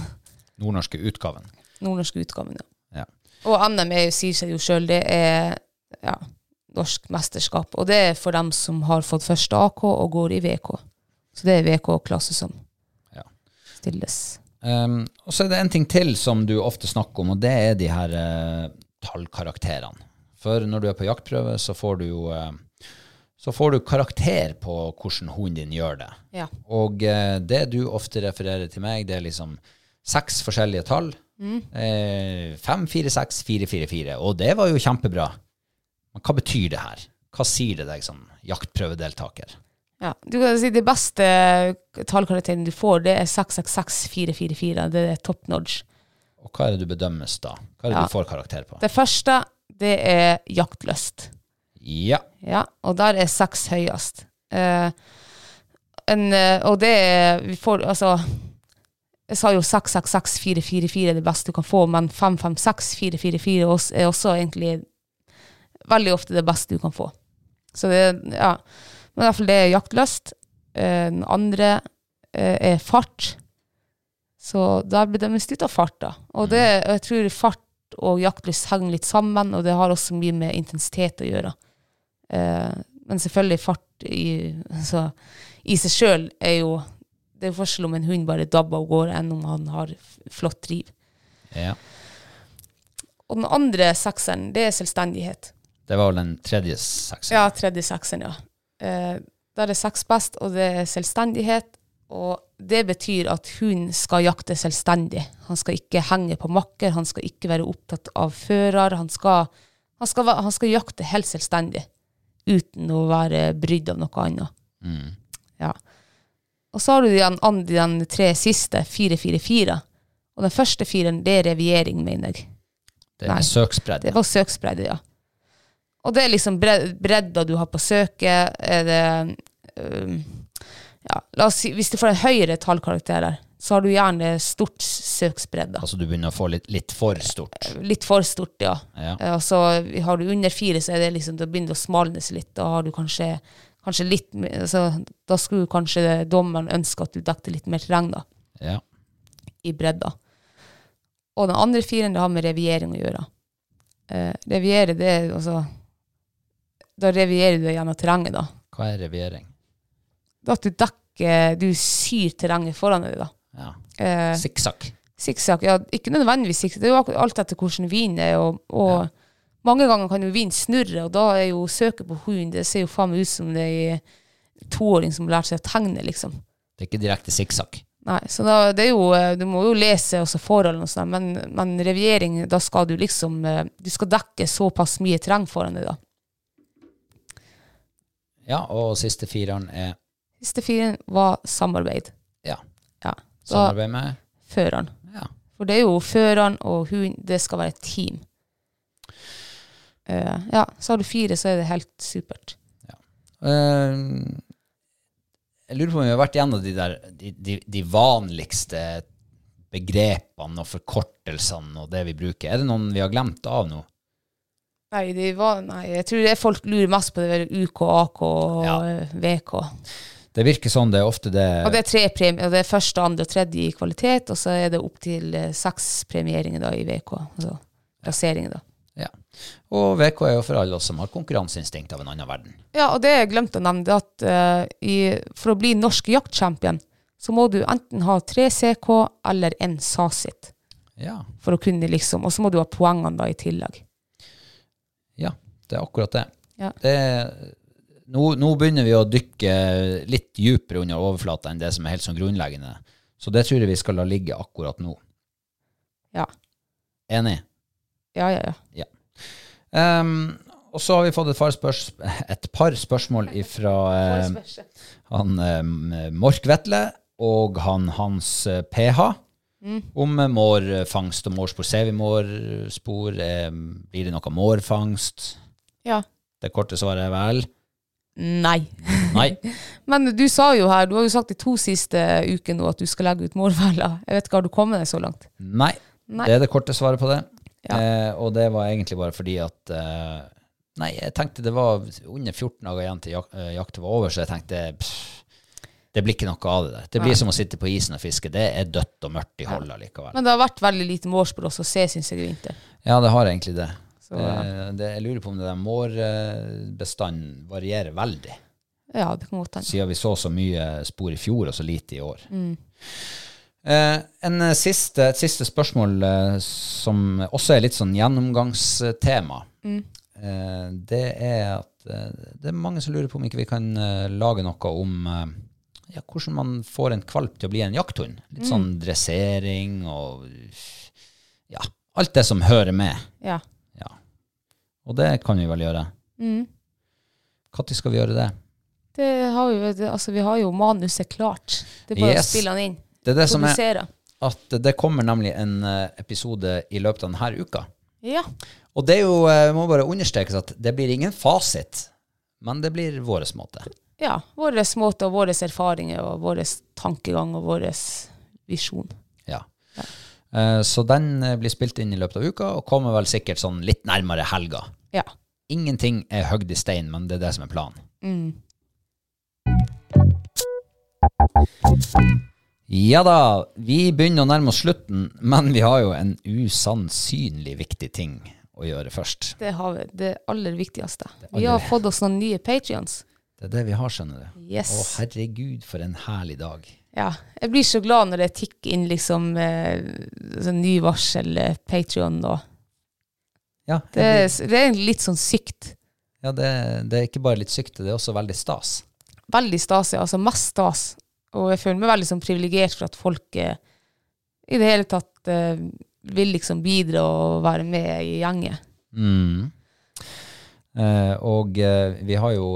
Nordnorske utgaven. Nordnorske utgaven, ja. Ja. Og NM er sier seg jo sjøl, det er ja, norsk mesterskap. Og det er for dem som har fått første AK og går i VK. Så det er VK-klasse som Ja. stilles. Um, og så er det en ting til som du ofte snakker om, og det er de her uh, tallkarakterene. For når du er på jaktprøve, så får du jo uh, så får du karakter på hvordan hunden din gjør det. Ja. Og eh, det du ofte refererer til meg, det er liksom seks forskjellige tall. Eh, fem, fire, seks, fire, fire, fire. Og det var jo kjempebra. Men hva betyr det her? hva sier det deg som jaktprøvedeltaker? Ja, du kan si Det beste tallkarakteren du får, det er 666444. Det er top notch. Og hva er det du bedømmes da? Hva er det Ja. du får karakter på? Det første, det er jaktlyst. Ja. Ja, og der er seks høyest. Uh, en, eh, og det er Vi får altså Jeg sa jo 666444 er det beste du kan få, men 556444 er også egentlig veldig ofte det beste du kan få. Så det Ja. Men i hvert fall det er jaktlyst. Eh, den andre eh, er fart. Så der blir det ut av fart, da. Og det, jeg tror fart og jaktlyst henger litt sammen, og det har også mye med intensitet å gjøre. Eh, men selvfølgelig fart i, altså, i seg sjøl er jo Det er forskjell om en hund bare dabber av gårde, enn om han har flott driv. ja. Og den andre sekseren, det er selvstendighet. Det var vel den tredje seksen. Ja, tredje seksen, ja. Eh, der er seks best, og det er selvstendighet. Og det betyr at hunden skal jakte selvstendig. Han skal ikke henge på makker, han skal ikke være opptatt av fører. Han skal, han skal, han skal jakte helt selvstendig, uten å være brydd av noe annet. Mm. Ja. Og så har du de den tre siste, 444. Og den første firen, det er reviering, mener jeg. Det er Nei. søksbredde. Det var søksbredde, ja. Og det er liksom bre- bredda du har på søket. Er det um, ja, la oss si, Hvis du får en høyere tallkarakter der, så har du gjerne stort søksbredde. Altså du begynner å få litt, litt for stort. Litt for stort, ja. Ja. Altså, har du under fire, så er det liksom, det begynner det å smalnes litt. Da har du kanskje, kanskje litt altså, Da skulle kanskje dommeren ønske at du dekte litt mer terreng, da. Ja. i bredda. Og den andre firen, det har med reviering å gjøre. Eh, reviere, det er altså Da revierer du deg gjennom terrenget, da. Hva er reviering? Da at du dekker Du syr terrenget foran deg, da. Ja. Eh, Sikksakk. Sikksakk, ja, ikke nødvendigvis sikksakk. Det er jo alt etter hvordan vinen er, og, og mange ganger kan jo vinen snurre, og da er jo søket på hunden Det ser jo faen meg ut som det er ei toåring som har lært seg å tegne, liksom. Det er ikke direkte sikksakk. Nei, så da, det er jo, eh, du må jo lese også forholdene og sånn, men, men reviering, da skal du liksom, eh, du skal dekke såpass mye terreng foran deg da. Ja, og siste fireren er Siste firen var samarbeid. ja, Ja, samarbeid med føreren. ja. For det er jo føreren og hund, det skal være et team. Uh, ja, så har du fire, så er det helt supert. Eh, jeg lurer på om vi har vært gjennom de, der, de, de, de vanligste begrepene og forkortelsene og det vi bruker. Er det noen vi har glemt av nå? Nei, de var, nei, jeg tror det er folk lurer mest på det UK, AK og Ja. VK. Det virker sånn, det er ofte det Og det er tre premier, og det er første, andre og tredje i kvalitet, og så er det opp til eh, seks premieringer da i VK, altså plasseringer da. ja. Og VK er jo for alle oss som har konkurranseinstinkt av en annen verden. Ja, og det jeg glemte å nevne, at uh, i, for å bli norsk jaktchampion, så må du enten ha tre CK eller en SASIT, Ja, for å kunne liksom, og så må du ha poengene da i tillegg. Ja det er akkurat det. Ja. det nå, nå begynner vi å dykke litt dypere under overflata enn det som er helt sånn grunnleggende. Så det tror jeg vi skal la ligge akkurat nå. Ja, Enig? ja, ja. ja. Ehm, og så har vi fått et par, spørs et par spørsmål fra han um, Mork Vetle og han Hans eh, PH om eh, mårfangst og mårspor. Ser vi mårspor? Eh, blir det noe mårfangst? Ja. Det korte svaret er vel Nei. nei. <laughs> Men du sa jo her, du har jo sagt de to siste ukene nå at du skal legge ut mårfeller. Jeg vet ikke, har du kommet deg så langt? Nei. Nei. Det er det korte svaret på det. Ja. Eh, og det var egentlig bare fordi at eh, Nei, jeg tenkte det var under 14 dager igjen til jak eh, jakta var over, så jeg tenkte pff, det blir ikke noe av det der. Det blir som å sitte på isen og fiske. Det er dødt og mørkt i holda likevel. Men det har vært veldig lite mårspor også å se, syns jeg, i vinter. Ja, det har egentlig det. Så, Eh, det jeg lurer på om det der mårbestanden varierer veldig, Ja, det kan godt hende. siden vi så så mye spor i fjor og så lite i år. Mm. Eh, en eh, siste, et siste spørsmål eh, som også er litt sånn gjennomgangstema. Mm. Eh, det er at eh, det er mange som lurer på om ikke vi kan lage noe om ja, hvordan man får en kvalp til å bli en jakthund. Litt Mm. sånn dressering og ja, alt det som hører med. Ja. Ja. Og det kan vi vel gjøre. Mm. Når skal vi gjøre det? Det har jo, altså, vi har jo manuset klart. Det er bare Yes. å spille den inn. Det er det som er at det kommer nemlig en eh, episode i løpet av denne uka. Ja. Og det er jo, eh, må bare understrekes at det blir ingen fasit, men det blir vår måte. Ja. vår måte og våre erfaringer og vår tankegang og vår visjon. Ja. Eh, Så den eh, blir spilt inn i løpet av uka, og kommer vel sikkert sånn litt nærmere helga. Ja. Ingenting er høgd i stein, men det er det som er planen. Mm. Ja da, vi begynner å nærme oss slutten, men vi har jo en usannsynlig viktig ting å gjøre først. Det har vi. Det aller viktigste. Vi har fått oss noen nye patrions. Det er det vi har, skjønner du. Yes. Å, herregud, for en herlig dag. Ja. Jeg blir så glad når det tikker inn liksom eh, sånn ny varsel, eh, Patrion og Ja, det, er- det er litt sånn sykt. ja det, det er ikke bare litt sykt, det er også veldig stas. Veldig stas, ja. Altså mest stas. Og jeg føler meg veldig sånn privilegert for at folk eh, i det hele tatt eh, vil liksom bidra og være med i gjengen. Mm. Eh, og eh, vi har jo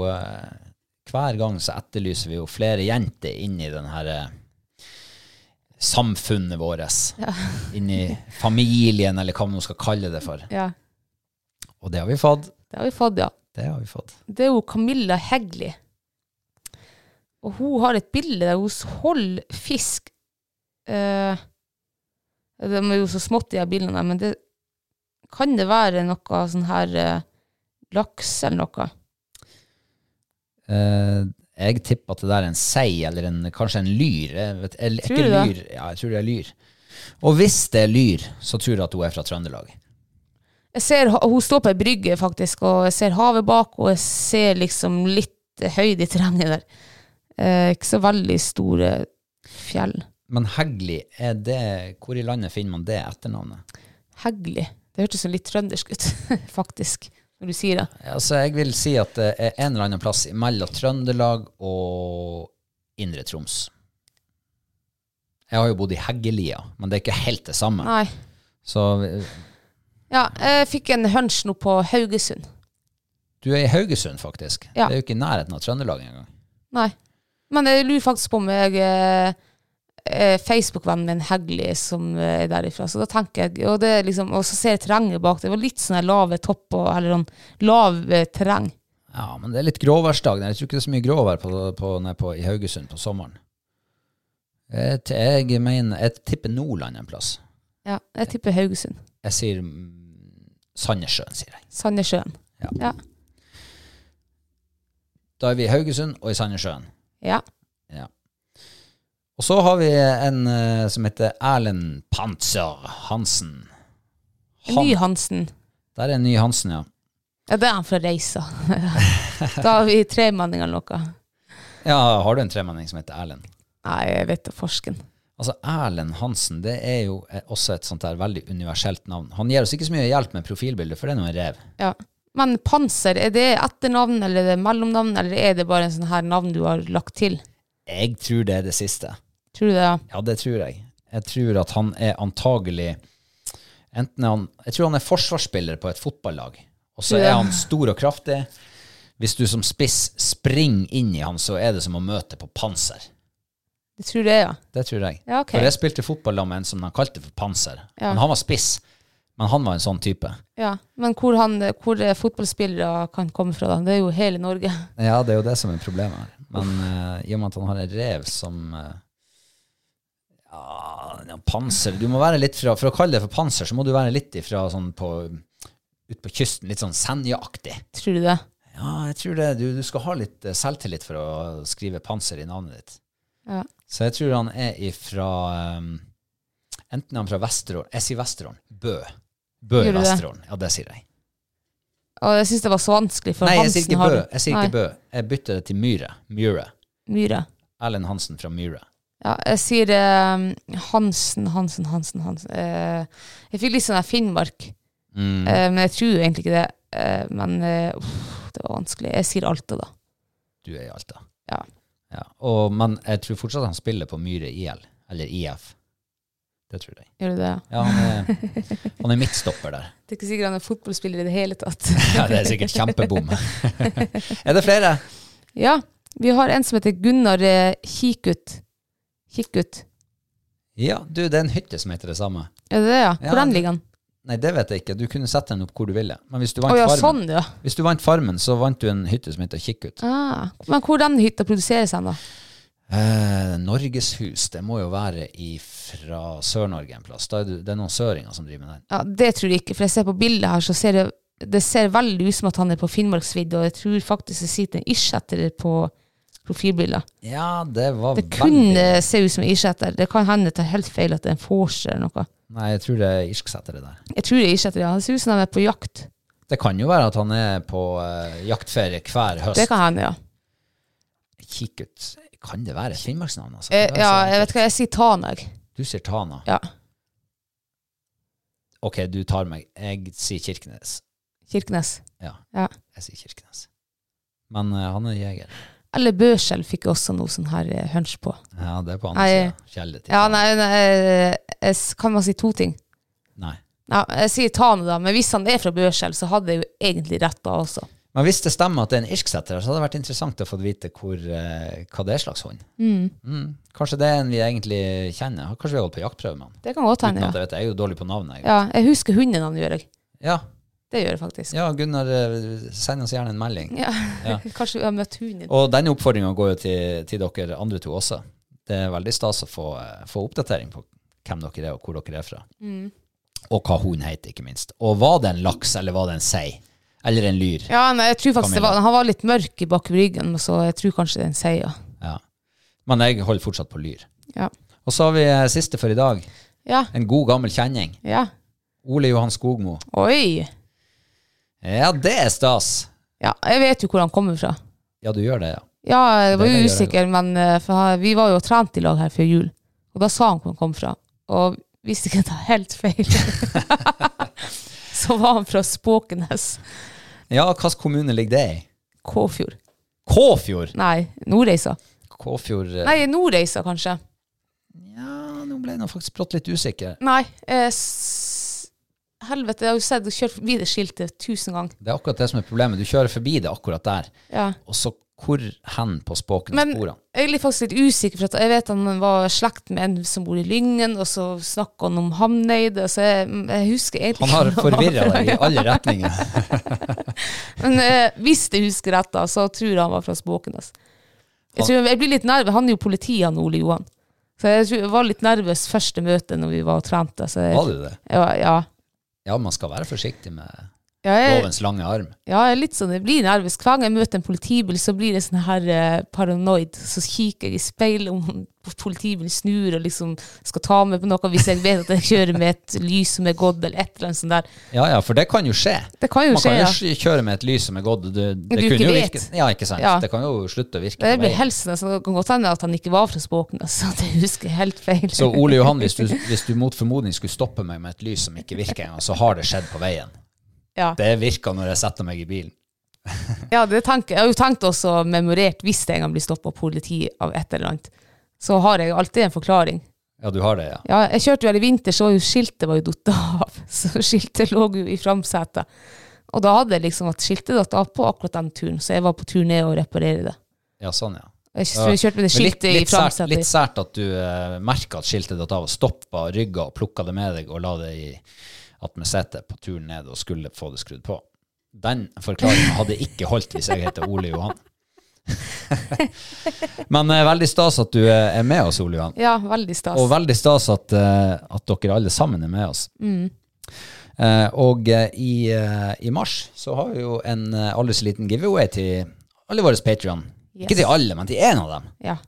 Hver gang så etterlyser vi jo flere jenter inn i den her eh, samfunnet vårt. <laughs> Inn i familien, eller hva man skal kalle det for. Ja. Og det har vi fått. Det har vi fått, ja. Det har vi fått. Det er jo Camilla Hegli. Og hun har et bilde der hun holder fisk. Eh, de er jo så smått, de her bildene, men det kan det være noe sånn her eh, laks eller noe? Eh, jeg tipper at det der er en sei, eller en, kanskje en lyr. Jeg vet, er, er Tror ikke du det? lyr? Ja, jeg tror det er lyr. Og hvis det er lyr, så tror jeg at hun er fra Trøndelag. Jeg ser, hun står på ei brygge, faktisk, og jeg ser havet bak, og jeg ser liksom litt høyde i terrenget der. Eh, ikke så veldig store fjell. Men Hegli, er det, hvor i landet finner man det etternavnet? Hegli. Det hørtes så litt trøndersk ut, <laughs> faktisk, når du sier det. Altså, jeg vil si at det er en eller annen plass mellom Trøndelag og Indre Troms. Jeg har jo bodd i Heggelia, men det er ikke helt det samme. Nei. Så Ja, jeg fikk en hunch nå på Haugesund. du er i Haugesund, faktisk. Ja. Det er jo ikke i nærheten av Trøndelag engang. Nei. Men jeg lurer faktisk på om jeg eh, er Facebook-venn med en Hegli som eh, er derifra. Så da tenker jeg, og, det liksom, og så ser jeg terrenget bak. Det var litt sånn lave topp og, eller sånn lav eh, terreng. Ja, men det er litt gråværsdag. Jeg tror ikke det er så mye gråvær på, på, på, i Haugesund på sommeren. Jeg, jeg mener, jeg tipper Nordland en plass. Ja, jeg tipper Haugesund. Jeg sier mm, Sandnessjøen, sier jeg. Sandnessjøen. Ja. Ja. Da er vi i Haugesund og i Sandnessjøen. ja. Og så har vi en eh, som heter Erlend Panzer Hansen. Han- ny Hansen. Der er en ny Hansen, ja. Ja, det er han fra Reisa. <laughs> da har vi tremanning eller noe. Ja, Har du en tremenning som heter Erlend? Nei, jeg vet da forsken. Altså, Erlend Hansen det er jo eh, også et sånt der veldig universelt navn. Han gir oss ikke så mye hjelp med profilbildet, for det er nå en rev. Ja. Men Panser, er det etternavn, eller er det mellomnavn, eller er det bare en sånn her navn du har lagt til? Jeg tror det er det siste. Tror du det? ja? Ja, det tror jeg. Jeg tror at han er antagelig Enten er han Jeg tror han er forsvarsspiller på et fotballag. Og så er han stor og kraftig. Hvis du som spiss springer inn i han, så er det som å møte på panser. Du tror det, ja? Det tror jeg. Ja, okay. For jeg spilte fotball med en som han kalte for panser. Ja. Men han var spiss. Men han var en sånn type. Ja, Men hvor, han, hvor eh, fotballspillere kan komme fra, da? Det er jo hele Norge. Ja, det er jo det som er problemet. Men uh, i og med at han har en rev som eh, Ja, ja, panser Du må være litt fra For å kalle det for panser, så må du være litt ifra sånn på Ut på kysten, litt sånn Senja-aktig. Tror du det? Ja, jeg tror det. Du, du skal ha litt eh, selvtillit for å skrive panser i navnet ditt. Ja. Så jeg tror han er ifra um, Enten er han fra Vesterålen Jeg sier Vesterålen. Bø. Bø i? Vesterålen. Ja, det sier jeg. Og jeg syns det var så vanskelig, for Nei, jeg Hansen sier ikke Bø. Jeg sier Nei, ikke Bø. Jeg bytter det til Myhre. Myhre. Myhre. Erlend Hansen fra Myhre. Ja, jeg sier eh, Hansen, Hansen, Hansen, Hansen. Eh, jeg fikk litt sånn her Finnmark, Mm. eh, men jeg tror egentlig ikke det. Eh, men eh, uff, det var vanskelig. Jeg sier Alta, da. Du er i Alta. Ja. Ja. Og, men jeg tror fortsatt han spiller på Myhre IL, eller IF. Det tror jeg. Gjør du det? Ja, han er, <laughs> han er midtstopper der. Det er ikke sikkert han er fotballspiller i det hele tatt. <laughs> Ja, det er sikkert kjempebom. <laughs> er det flere? ja, vi har en som heter Gunnar eh, Kikut. Kikut. Ja, du, det er en hytte som heter det samme. Er det det, ja? Hvor den ligger den? Nei, det vet jeg ikke. Du kunne sette den opp hvor du ville. Men hvis du Å vant, ja, farmen, sånn, ja. hvis du vant Farmen, så vant du en hytte som heter Kikkut. Ah, men hvor den hytta produseres den, da? Eh, Norgeshus, det må jo være fra Sør-Norge en plass. Er det, det er noen søringer som driver med den. Ja, Det tror jeg ikke, for jeg ser på bildet her, så ser det, det ser veldig ut som at han er på Finnmarksvidda, og jeg tror faktisk det sitter en irsetter på profilbildet. Ja, det var Det kunne se ut som irsetter. Det kan hende det er helt feil at det er en forser eller noe. Nei, jeg tror det er irsksettere der. Jeg tror det er irsetter, ja. Det ser ut som de er på jakt. Det kan jo være at han er på uh, jaktferie hver høst. Det kan hende, ja. Kikk ut. Kan det være et finnmarksnavn? Altså? Eh, ja, jeg vet hva, jeg sier Tana. Du sier Tana. Ja. Ok, du tar meg. Jeg sier Kirkenes. Kirkenes. Ja, Ja. jeg sier Kirkenes. Men uh, han er jeger. Eller Børskjell fikk jeg også noe sånn her eh, hunch på. Ja, det er på andre sida. Ja, nei, nei jeg, jeg, kan man si to ting? Nei. Ja, jeg sier Tane, da, men hvis han er fra Børskjell, så hadde jeg jo egentlig rett da også. Men hvis det stemmer at det er en irsksetter, så hadde det vært interessant å få vite hvor, eh, hva det er slags hund. Mm. Kanskje det er en vi egentlig kjenner. Kanskje vi har holdt på jaktprøve med han. Det kan godt hende, ja. jeg vet, jeg er jo dårlig på navnet. Jeg. Ja, jeg husker hunden han gjør, jeg. Ja. Det gjør jeg faktisk. ja, Gunnar, eh, send oss gjerne en melding. Ja. Ja. <laughs> Kanskje vi har møtt hunden. Og denne oppfordringa går jo til, til dere andre to også. Det er veldig stas å få, eh, få oppdatering på hvem dere er, og hvor dere er fra. Mm. Og hva hun heter, ikke minst. Og var det en laks, eller var det en sei? Eller en lyr? Ja, nei, jeg tror faktisk det var, Han var litt mørk i bak ryggen, så jeg tror kanskje det er en sei, Ja. ja. Men jeg holder fortsatt på lyr. Ja. Og så har vi eh, siste for i dag. Ja. En god, gammel kjenning. ja. Ole Johan Skogmo. Oi! Ja, det er stas. Ja, jeg vet jo hvor han kommer fra. Ja, du gjør det, ja. Ja, jeg var jo usikker, men eh, for han- vi var jo og trente i lag her før jul. Og da sa han hvor han kom fra. Og hvis ikke jeg tar helt feil, <laughs> så var han fra Spåkenes. Ja, hvilken kommune ligger det i? Kåfjord. Kåfjord! Nei, Nordreisa. Kåfjord eh, Nei, Nordreisa, kanskje. Ja, nå ble jeg nå faktisk brått litt usikker. Nei, eh, helvete, jeg har jo sett og kjørt forbi det skiltet tusen ganger. Det er akkurat det som er problemet. Du kjører forbi det akkurat der. Ja. Og så hvor hen på spåken Men sporene? jeg er faktisk litt usikker, for at jeg vet han var slekt med en som bor i Lyngen, og så snakka han om Hamneid, så jeg, jeg husker egentlig Han har forvirra deg i <laughs> alle retninger. <laughs> Men eh, hvis jeg husker rett, da, så tror jeg han var fra Spåkenes. Jeg, tror, jeg blir litt nervøs. Han er jo politiet, han Ole Johan. Så jeg, tror, jeg var litt nervøs første møte når vi var og trente. Så jeg, Var du det? ja, ja. Ja, man skal være forsiktig med Ja, jeg, lovens lange arm. ja, jeg er litt sånn, jeg blir nervøs. Hver gang jeg møter en politibil, så blir jeg sånn her eh, paranoid. Så kikker jeg i speilet om politibilen snur og liksom skal ta meg på noe hvis jeg vet at jeg kjører med et lys som er gått, eller et eller annet sånt der. Ja, ja, for det kan jo skje. Det kan jo Man skje, kan ja. jo kjøre med et lys som er gått. Det, det du kunne jo vet. virke Ja, ikke sant. Ja. Det kan jo slutte å virke Det blir helsen, altså, det kan godt hende at han ikke var fra Spåkenes, <laughs> så husker jeg helt feil. Så Ole Johan, hvis du, hvis du mot formodning skulle stoppe meg med et lys som ikke virker engang, så har det skjedd på veien. Ja. Det virka når jeg setter meg i bilen. <laughs> Ja, det jeg har jo tenkt også memorert hvis jeg en gang blir stoppet av politi av et eller annet. Så har jeg alltid en forklaring. Ja, du har det, ja. Ja, jeg kjørte jo her i vinter, så skiltet var jo datt av. <laughs> Så skiltet lå jo i framsetet. Og da hadde jeg liksom at skiltet datt av på akkurat den turen, så jeg var på tur ned og reparere det. Ja, sånn, ja. Så jeg kjørte med det skiltet litt, litt i framsetet. litt sært at du eh, merka at skiltet datt av, og stoppa, rygga og plukka det med deg og la det i attmed setter på turen ned og skulle få det skrudd på. Den forklaringen hadde ikke holdt hvis jeg heter Ole Johan. <laughs> Men eh, veldig stas at du eh, er med oss, Ole Johan. Ja, veldig stas. Og veldig stas at, eh, at dere alle sammen er med oss. Eh, og eh, i, i mars så har vi jo en aldri så liten giveaway til alle våre Patrion. Yes. Ikke til alle, men til én av dem. Ja.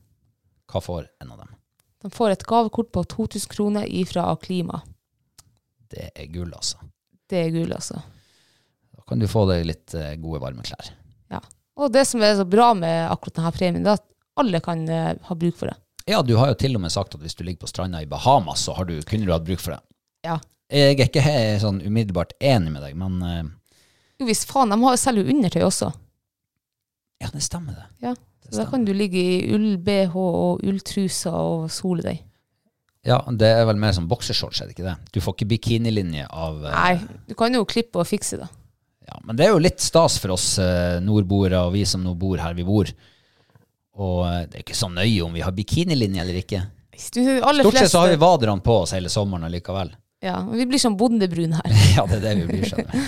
Hva får en av dem? De får et gavekort på 2000 kroner ifra Klima. Det er gull, altså. Det er gull, altså. Da kan du få deg litt eh, gode, varme klær. Ja. Og det som er så bra med akkurat denne premien, det er at alle kan eh, ha bruk for det. Ja, du har jo til og med sagt at hvis du ligger på stranda i Bahamas, så har du, kunne du hatt bruk for det. Ja. Jeg er ikke sånn umiddelbart enig med deg, men eh, Jo, hvis faen, de har jo undertøy også. ja, det stemmer det. Ja. Så da kan du ligge i ull-BH og ulltruser og sole deg. Ja, det er vel mer som boksershorts, er det ikke det? Du får ikke bikinilinje av eh, Nei, du kan jo klippe og fikse det. Ja, men det er jo litt stas for oss eh, nordboere og vi som nå bor her vi bor. Og eh, det er ikke så nøye om vi har bikinilinje eller ikke. Du, aller Stort sett fleste, så har vi vaderne på oss hele sommeren allikevel. ja, vi blir som bondebrun her. <laughs> Ja, det er det vi blir, skjønner <laughs>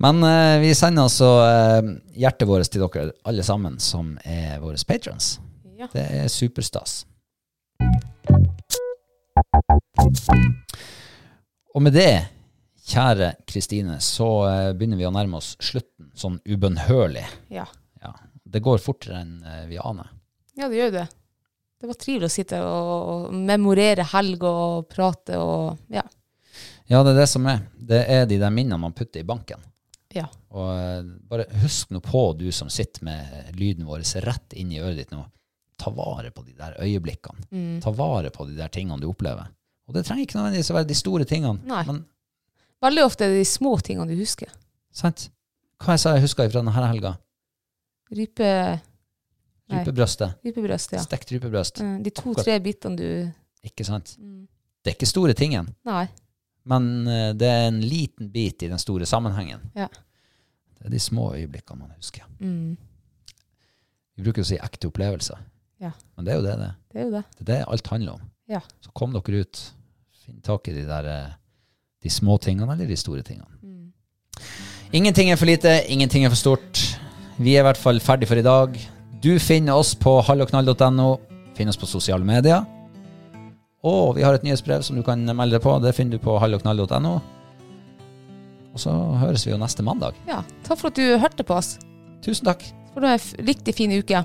Men eh, vi sender altså eh, hjertet vårt til dere alle sammen som er våre patrons. Ja. Det er superstas. Og med det, kjære Kristine, så eh, begynner vi å nærme oss slutten, sånn ubønnhørlig. Ja. Ja. Det går fortere enn eh, vi aner. ja, det gjør det. Det var trivelig å sitte og, memorere helg og prate og ja. Ja, det er det som er. Det er de der minnene man putter i banken. ja. Og eh, bare husk nå på, du som sitter med lyden vår rett inn i øret ditt nå. Ta vare på de der øyeblikkene. Mm. Ta vare på de der tingene du opplever. Og det trenger ikke nødvendigvis å være de store tingene. Nei. Men Veldig ofte er det de små tingene du husker. sant? Hva jeg sa jeg huska fra denne helga? Rype, Rypebrøstet. rypebrøst, ja. Stekt rypebrøst. Eh, De to-tre bitene du Ikke sant? Mm. Det er ikke store tingen, Nei. men eh, det er en liten bit i den store sammenhengen. Ja. Det er de små øyeblikkene man husker. Mm. Vi bruker å si ekte opplevelser. Ja. Men det er jo det det. Det er jo det. Det er det alt handler om. Ja. Så kom dere ut. Finn tak i de der eh, de små tingene eller de store tingene. Mm. Ingenting er for lite, ingenting er for stort. Vi er i hvert fall ferdig for i dag. Du finner oss på halloknall.no. Finn oss på sosiale medier. Og vi har et nyhetsbrev som du kan melde deg på. Det finner du på halloknall.no. Og så høres vi jo neste mandag. Ja. Takk for at du hørte på oss. Tusen takk. For du ha en riktig fin uke.